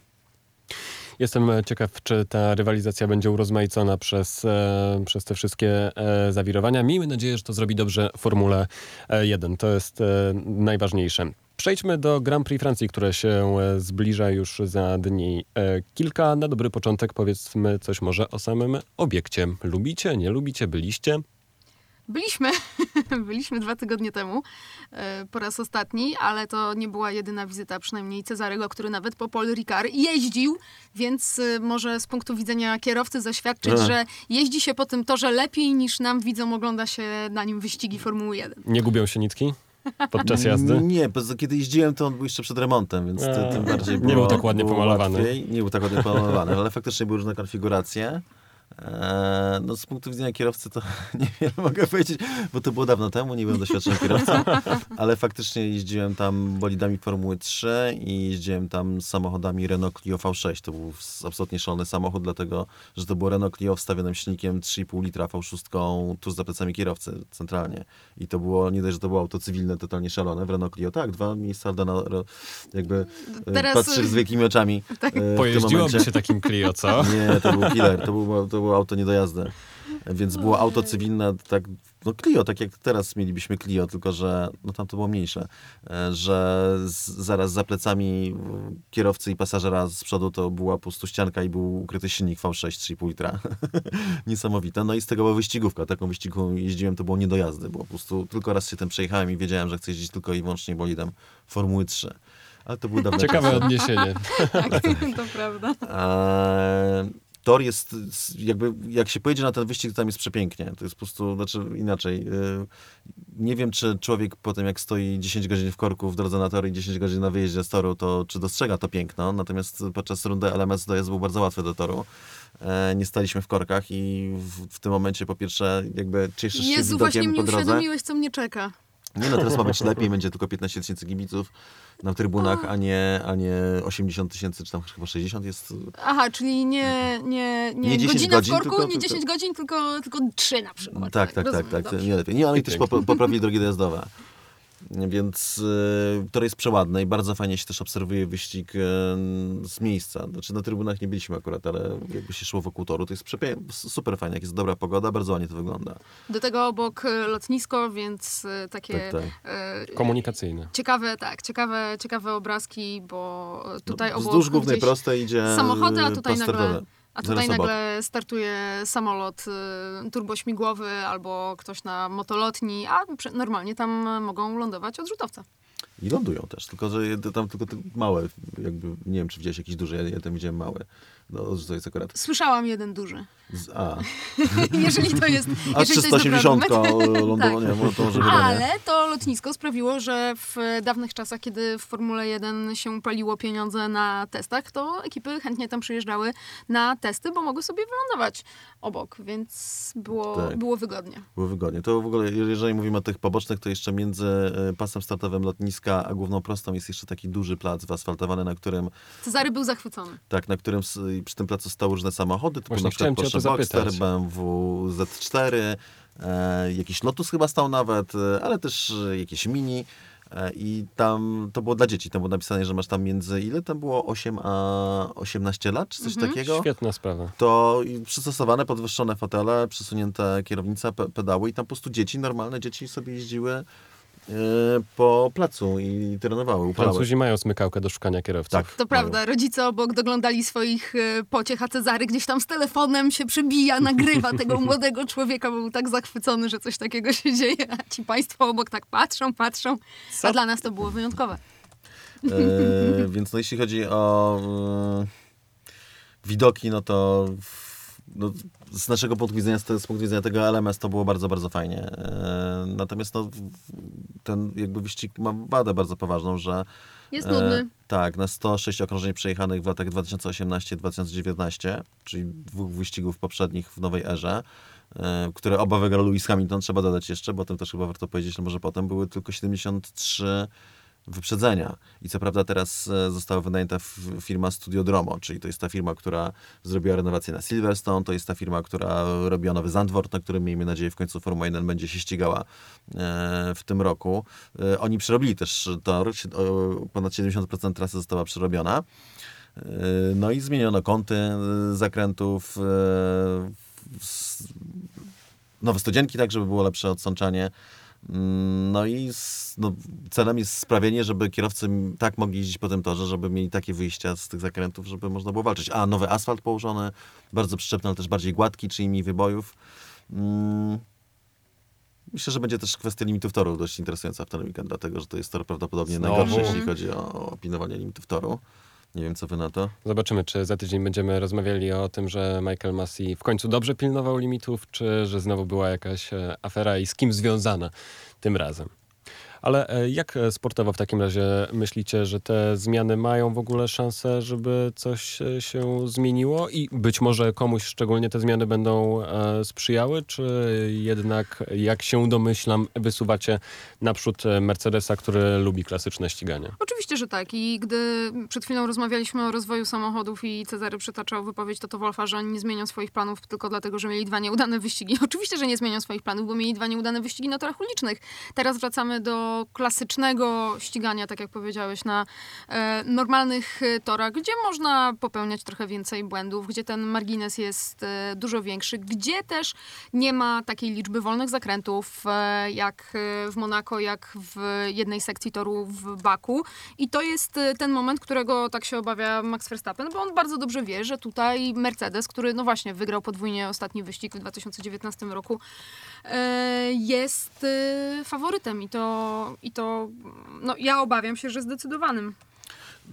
Jestem e, ciekaw, czy ta rywalizacja będzie urozmaicona przez, e, przez te wszystkie e, zawirowania. Miejmy nadzieję, że to zrobi dobrze Formule e, 1. To jest najważniejsze. Przejdźmy do Grand Prix Francji, które się zbliża już za dni kilka. Na dobry początek powiedzmy coś może o samym obiekcie. Lubicie, nie lubicie, byliście? Byliśmy, byliśmy dwa tygodnie temu e, po raz ostatni, ale to nie była jedyna wizyta, przynajmniej Cezarego, który nawet po Paul Ricard jeździł, więc e, może z punktu widzenia kierowcy zaświadczyć, Ech. że jeździ się po tym torze lepiej niż nam widzom ogląda się na nim wyścigi Formuły 1. Nie gubią się nitki podczas jazdy? Nie, bo kiedy jeździłem, to on był jeszcze przed remontem, więc A, tym bardziej nie było, był tak ładnie pomalowany. Łatwiej. Nie był tak ładnie pomalowany, ale faktycznie były różne konfiguracje. Eee, no z punktu widzenia kierowcy to niewiele mogę powiedzieć, bo to było dawno temu, nie byłem doświadczonym kierowcą, ale faktycznie jeździłem tam bolidami Formuły 3 i jeździłem tam samochodami Renault Clio V6. To był absolutnie szalony samochód, dlatego, że to było Renault Clio wstawionym silnikiem 3,5 litra V6 tuż za plecami kierowcy centralnie. I to było, nie dość, że to było auto cywilne, totalnie szalone w Renault Clio. Tak, dwa miejsca na, ro- jakby Teraz- Teraz... patrzysz z wielkimi oczami e, w tym Pojeździłoby się takim Clio, co? Nie, to był killer, to było, to było auto nie do jazdy. Więc było auto cywilne, tak, no Clio, tak jak teraz mielibyśmy Clio, tylko że no tam to było mniejsze, e, że z, zaraz za plecami kierowcy i pasażera z przodu to była po prostu ścianka i był ukryty silnik V6 3,5 litra. Niesamowite. No i z tego była wyścigówka. Taką wyścigówką jeździłem, to było nie do jazdy, bo po prostu tylko raz się tym przejechałem i wiedziałem, że chcę jeździć tylko i wyłącznie bolidem Formuły 3. Ale to był dawno Ciekawe odniesienie. Tak, to prawda. Eee, tor jest, jakby, jak się pojedzie na ten wyścig, to tam jest przepięknie. To jest po prostu, znaczy inaczej. Yy, nie wiem, czy człowiek po tym, jak stoi 10 godzin w korku w drodze na tor i 10 godzin na wyjeździe z toru, to czy dostrzega to piękno. Natomiast podczas rundy LMS dojazd był bardzo łatwy do toru. E, nie staliśmy w korkach i w, w tym momencie po pierwsze jakby cieszysz się Jezu, właśnie widokiem mnie po drodze. uświadomiłeś, co mnie czeka. Nie no, teraz ma być lepiej, będzie tylko 15 tysięcy kibiców na trybunach, a nie, a nie 80 tysięcy, czy tam chyba 60 jest Aha, czyli nie, nie, nie, Nie 10 godzina godzin, w korku, tylko- nie tylko- 10 godzin, tylko, tylko 3 na przykład. Tak, tak, tak, tak. to dobrze. Nie lepiej. Nie, oni też Pięknie. popo- poprawili drogi dojazdowe. Więc y, tor jest przeładny i bardzo fajnie się też obserwuje wyścig y, z miejsca. Znaczy na trybunach nie byliśmy akurat, ale jakby się szło wokół toru, to jest super fajnie. Jak jest dobra pogoda, bardzo ładnie to wygląda. Do tego obok e, lotnisko, więc e, takie Tak, tak. e, Komunikacyjne. ciekawe, tak, ciekawe, ciekawe obrazki, bo tutaj no, obok wzdłuż głównej prostej idzie samochody, a y, tutaj nagle. A tutaj nagle startuje samolot y, turbośmigłowy albo ktoś na motolotni, a normalnie tam mogą lądować odrzutowce. I lądują też, tylko że tam tylko te małe, jakby, nie wiem czy widziałeś jakiś duży, ja, ja tam widziałem małe. No, to jest akurat Słyszałam jeden duży. z A. jeżeli to jest, A jeżeli to jest 380 lądowanie, Tak. to może nie. Ale to lotnisko sprawiło, że w dawnych czasach, kiedy w Formule 1 się paliło pieniądze na testach, to ekipy chętnie tam przyjeżdżały na testy, bo mogły sobie wylądować obok, więc było, Tak. było wygodnie. Było wygodnie. To w ogóle, jeżeli mówimy o tych pobocznych, to jeszcze między e, pasem startowym lotniska a główną prostą jest jeszcze taki duży plac wyasfaltowany, na którym, Cezary był zachwycony. tak, na którym przy tym placu stały różne samochody, typu Właśnie na przykład Porsche Boxster, zapytać. BMW Z4, e, jakiś Lotus chyba stał nawet, e, ale też jakieś Mini. E, I tam to było dla dzieci. Tam było napisane, że masz tam między ile tam było 8 a 18 lat, czy coś takiego. Świetna sprawa. To przystosowane, podwyższone fotele, przesunięte kierownica, pe pedały i tam po prostu dzieci, normalne dzieci sobie jeździły po placu i trenowały, upalały. Francuzi mają smykałkę do szukania kierowców. Tak. To prawda, rodzice obok doglądali swoich e, pociech, a Cezary gdzieś tam z telefonem się przebija, nagrywa tego młodego człowieka, był tak zachwycony, że coś takiego się dzieje, a ci państwo obok tak patrzą, patrzą, Co? a dla nas to było wyjątkowe. E, więc no, jeśli chodzi o e, widoki, no to w- no, z naszego punktu widzenia, z, z punktu widzenia tego LMS to było bardzo, bardzo fajnie. E, natomiast no, ten jakby wyścig ma wadę bardzo poważną, że Jest e, nudny. tak, na 106 okrążeń przejechanych w latach 2018-2019, czyli dwóch wyścigów poprzednich w nowej erze, e, które oba wygrał Lewis Hamilton, trzeba dodać jeszcze, bo o tym też chyba warto powiedzieć, ale może potem były tylko 73 wyprzedzenia. I co prawda teraz e, została wynajęta firma Studiodromo, czyli to jest ta firma, która zrobiła renowację na Silverstone, to jest ta firma, która robiła nowy Zandvoort, na którym miejmy nadzieję w końcu Formuła 1 będzie się ścigała e, w tym roku. E, Oni przerobili też tor, ponad 70% trasy została przerobiona. No i zmieniono kąty zakrętów, nowe studzienki, tak, żeby było lepsze odsączanie. No i s- no, celem jest sprawienie, żeby kierowcy tak mogli jeździć po tym torze, żeby mieli takie wyjścia z tych zakrętów, żeby można było walczyć. A, nowy asfalt położony, bardzo przyczepny, ale też bardziej gładki, czyli mniej wybojów. Mm, Myślę, że będzie też kwestia limitów toru dość interesująca w ten weekend, dlatego że to jest tor prawdopodobnie Znowu? najgorszy, jeśli chodzi o opinowanie limitów toru. Nie wiem, co wy na to. Zobaczymy, czy za tydzień będziemy rozmawiali o tym, że Michael Massey w końcu dobrze pilnował limitów, czy że znowu była jakaś e, afera i z kim związana tym razem. Ale e, jak e, sportowo w takim razie myślicie, że te zmiany mają w ogóle szansę, żeby coś e, się zmieniło i być może komuś szczególnie te zmiany będą sprzyjały, czy jednak, jak się domyślam, wysuwacie naprzód Mercedesa, który lubi klasyczne ściganie? Oczywiście, że tak. I gdy przed chwilą rozmawialiśmy o rozwoju samochodów i Cezary przytaczał wypowiedź Toto Wolfa, że oni nie zmienią swoich planów tylko dlatego, że mieli dwa nieudane wyścigi. Oczywiście, że nie zmienią swoich planów, bo mieli dwa nieudane wyścigi na torach ulicznych. Teraz wracamy do klasycznego ścigania, tak jak powiedziałeś, na e, normalnych e, torach, gdzie można popełniać trochę więcej błędów, gdzie ten margines jest e, dużo większy, gdzie też nie ma takiej liczby wolnych zakrętów e, jak e, w Monako, jak w jednej sekcji toru w Baku. I to jest e, ten moment, którego tak się obawia Max Verstappen, bo on bardzo dobrze wie, że tutaj Mercedes, który no właśnie wygrał podwójnie ostatni wyścig w 2019 roku, jest e, faworytem i to, i to no, ja obawiam się, że zdecydowanym.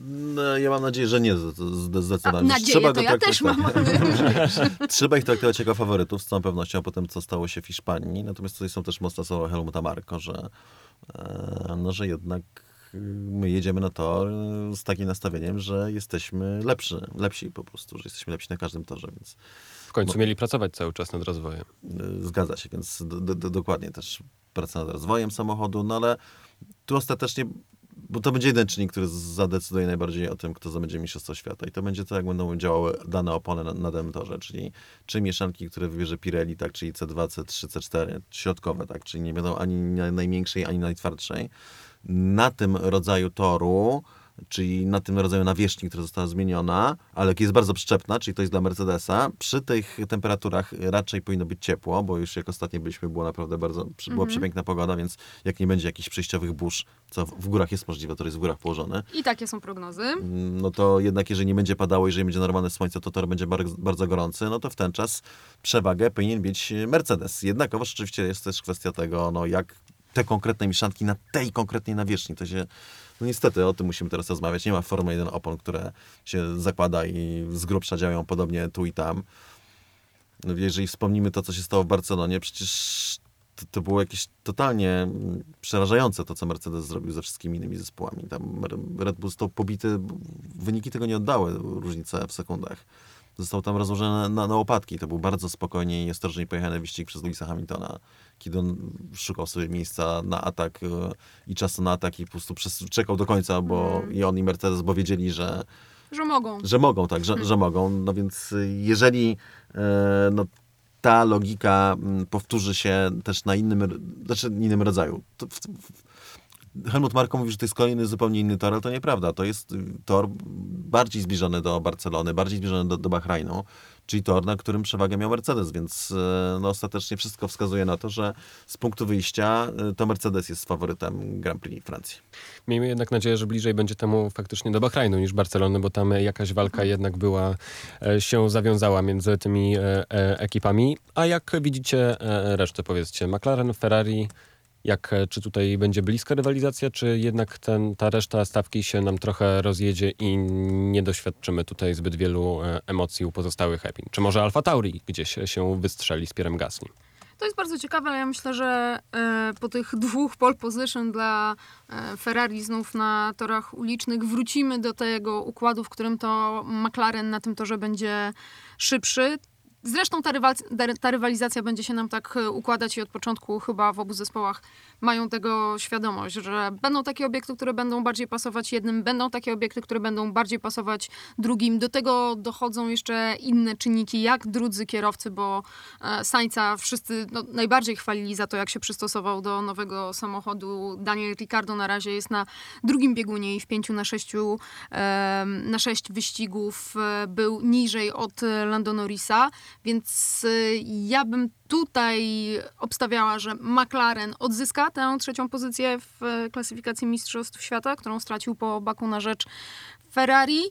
No, ja mam nadzieję, że nie zdecydowanie. nadzieję to ja też mam. tak. Trzeba ich traktować jako faworytów, z całą pewnością, po tym, co stało się w Hiszpanii. Natomiast tutaj są też mocne słowa Helmuta Marko, że, e, no, że jednak y, my jedziemy na tor y, z takim nastawieniem, że jesteśmy lepszy, lepsi po prostu, że jesteśmy lepsi na każdym torze, więc W końcu mieli pracować cały czas nad rozwojem. y, zgadza się, więc do, do, dokładnie też praca nad rozwojem samochodu, no ale tu ostatecznie, bo to będzie jeden czynnik, który zadecyduje najbardziej o tym, kto zdobędzie Mistrzostwo Świata i to będzie to, jak będą działały dane opony na, na danym torze, czyli czy mieszanki, które wybierze Pirelli, tak, czyli C2, C3, C4, środkowe, tak, czyli nie będą ani na- najmniejszej, ani najtwardszej. Na tym rodzaju toru, czyli na tym rodzaju nawierzchni, która została zmieniona, ale jest bardzo przyczepna, czyli to jest dla Mercedesa, przy tych temperaturach raczej powinno być ciepło, bo już jak ostatnio byliśmy, było naprawdę bardzo, była przepiękna pogoda, więc jak nie będzie jakichś przejściowych burz, co w w górach jest możliwe, to jest w górach położone, I takie są prognozy. no to jednak jeżeli nie będzie padało, jeżeli będzie normalne słońce, to tor będzie bardzo, bardzo gorący, no to w ten czas przewagę powinien mieć Mercedes. Jednakowoż oczywiście jest też kwestia tego, no jak te konkretne mieszanki na tej konkretnej nawierzchni, to się, no niestety o tym musimy teraz rozmawiać. Nie ma Formuły 1 opon, które się zakłada i z grubsza działają podobnie tu i tam. No, jeżeli wspomnimy to, co się stało w Barcelonie, przecież to, to było jakieś totalnie przerażające to, co Mercedes zrobił ze wszystkimi innymi zespołami. Tam Red Bull został pobity, wyniki tego nie oddały, różnice w sekundach. Został tam rozłożony na, na łopatki. To był bardzo spokojnie i ostrożnie pojechany wyścig przez Louisa Hamiltona, kiedy on szukał sobie miejsca na atak e, i czasu na atak i po prostu przez, czekał do końca, bo i on i Mercedes, bo wiedzieli, że, Że mogą. że mogą, tak, że, że mogą. No więc y, jeżeli e, no, ta logika mm, powtórzy się też na innym, znaczy innym rodzaju. W, w, Helmut Marko mówi, że to jest kolejny zupełnie inny tor, ale to nieprawda. To jest y, tor bardziej zbliżony do Barcelony, bardziej zbliżony do, do Bahrajnu, czyli tor, na którym przewagę miał Mercedes, więc e, no, ostatecznie wszystko wskazuje na to, że z punktu wyjścia e, to Mercedes jest faworytem Grand Prix Francji. Miejmy jednak nadzieję, że bliżej będzie temu faktycznie do Bahrajnu niż Barcelony, bo tam jakaś walka jednak była, e, się zawiązała między tymi e, e, ekipami. A jak widzicie resztę, powiedzcie, McLaren, Ferrari, jak, e, czy tutaj będzie bliska rywalizacja, czy jednak ten, ta reszta stawki się nam trochę rozjedzie i nie doświadczymy tutaj zbyt wielu e, emocji u pozostałych Epin? Czy może Alfa Tauri gdzieś się wystrzeli z Pierem Gasly? To jest bardzo ciekawe, ale ja myślę, że e, po tych dwóch pole position dla Ferrari znów na torach ulicznych wrócimy do tego układu, w którym to McLaren na tym torze będzie szybszy. Zresztą ta, ta rywalizacja będzie się nam tak e, układać i od początku chyba w obu zespołach mają tego świadomość, że będą takie obiekty, które będą bardziej pasować jednym, będą takie obiekty, które będą bardziej pasować drugim. Do tego dochodzą jeszcze inne czynniki, jak drudzy kierowcy, bo e, Sainza wszyscy no, najbardziej chwalili za to, jak się przystosował do nowego samochodu. Daniel Ricciardo na razie jest na drugim biegunie i w pięciu na sześciu, na sześć wyścigów e, był niżej od Lando Norrisa, więc e, ja bym tutaj obstawiała, że McLaren odzyska tę trzecią pozycję w klasyfikacji Mistrzostw Świata, którą stracił po Baku na rzecz Ferrari.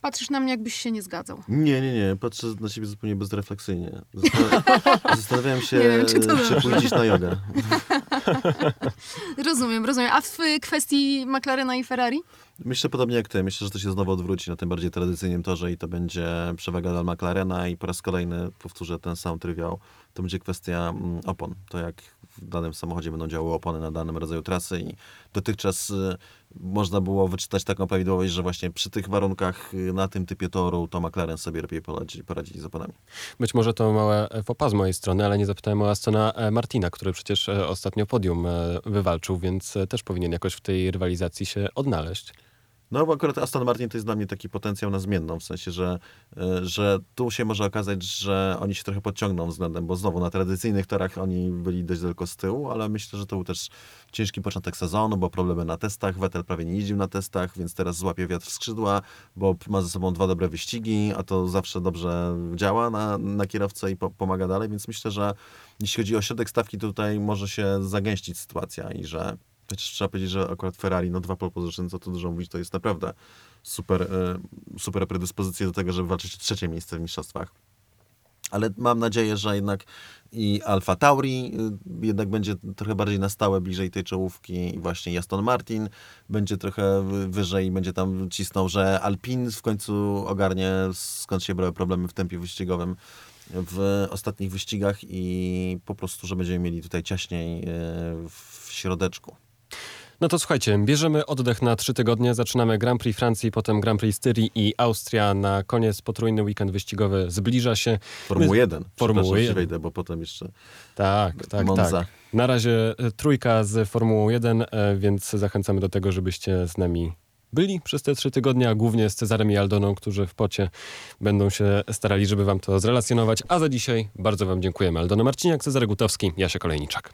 Patrzysz na mnie, jakbyś się nie zgadzał. Nie, nie, nie. Patrzę na ciebie zupełnie bezrefleksyjnie. Zastan- Zastanawiałem się, Nie wiem, czy czy pójdziesz na jogę. Rozumiem, rozumiem. A w kwestii McLarena i Ferrari? Myślę podobnie jak ty. Myślę, że to się znowu odwróci na tym bardziej tradycyjnym torze i to będzie przewaga dla McLarena i po raz kolejny powtórzę ten sam trywiał. To będzie kwestia mm, opon. To jak w danym samochodzie będą działały opony na danym rodzaju trasy i dotychczas y, można było wyczytać taką prawidłowość, że właśnie przy tych warunkach y, na tym typie toru to McLaren sobie lepiej poradzi, poradzi z oponami. Być może to małe fopa z mojej strony, ale nie zapytałem o Astona e, Martina, który przecież e, ostatnio podium e, wywalczył, więc też powinien jakoś w tej rywalizacji się odnaleźć. No bo akurat Aston Martin to jest dla mnie taki potencjał na zmienną, w sensie, że, y, że tu się może okazać, że oni się trochę podciągną względem, bo znowu na tradycyjnych torach oni byli dość daleko z tyłu, ale myślę, że to był też ciężki początek sezonu, bo problemy na testach, Vettel prawie nie jeździł na testach, więc teraz złapie wiatr w skrzydła, bo ma ze sobą dwa dobre wyścigi, a to zawsze dobrze działa na, na kierowcę i po, pomaga dalej, więc myślę, że jeśli chodzi o środek stawki, tutaj może się zagęścić sytuacja i że Chociaż trzeba powiedzieć, że akurat Ferrari, no dwa pole position, co tu dużo mówić, to jest naprawdę super, e, super predyspozycje do tego, żeby walczyć o trzecie miejsce w mistrzostwach. Ale mam nadzieję, że jednak i Alfa Tauri y, jednak będzie trochę bardziej na stałe bliżej tej czołówki i właśnie Aston Martin będzie trochę wy- wyżej będzie tam cisnął, że Alpine w końcu ogarnie skąd się brały problemy w tempie wyścigowym w ostatnich wyścigach i po prostu, że będziemy mieli tutaj ciaśniej y, w środeczku. No to słuchajcie, bierzemy oddech na trzy tygodnie. Zaczynamy Grand Prix Francji, potem Grand Prix Styrii i Austria. Na koniec potrójny weekend wyścigowy zbliża się. Formuły My- 1. Formuły Przepraszam, że 1. wejdę, bo potem jeszcze Tak, tak, Monza. tak. Na razie e, trójka z Formułą 1, e, więc zachęcamy do tego, żebyście z nami byli przez te trzy tygodnie, a głównie z Cezarem i Aldoną, którzy w pocie będą się starali, żeby wam to zrelacjonować. A za dzisiaj bardzo wam dziękujemy. Aldona Marciniak, Cezary Gutowski, Jasia Kolejniczak.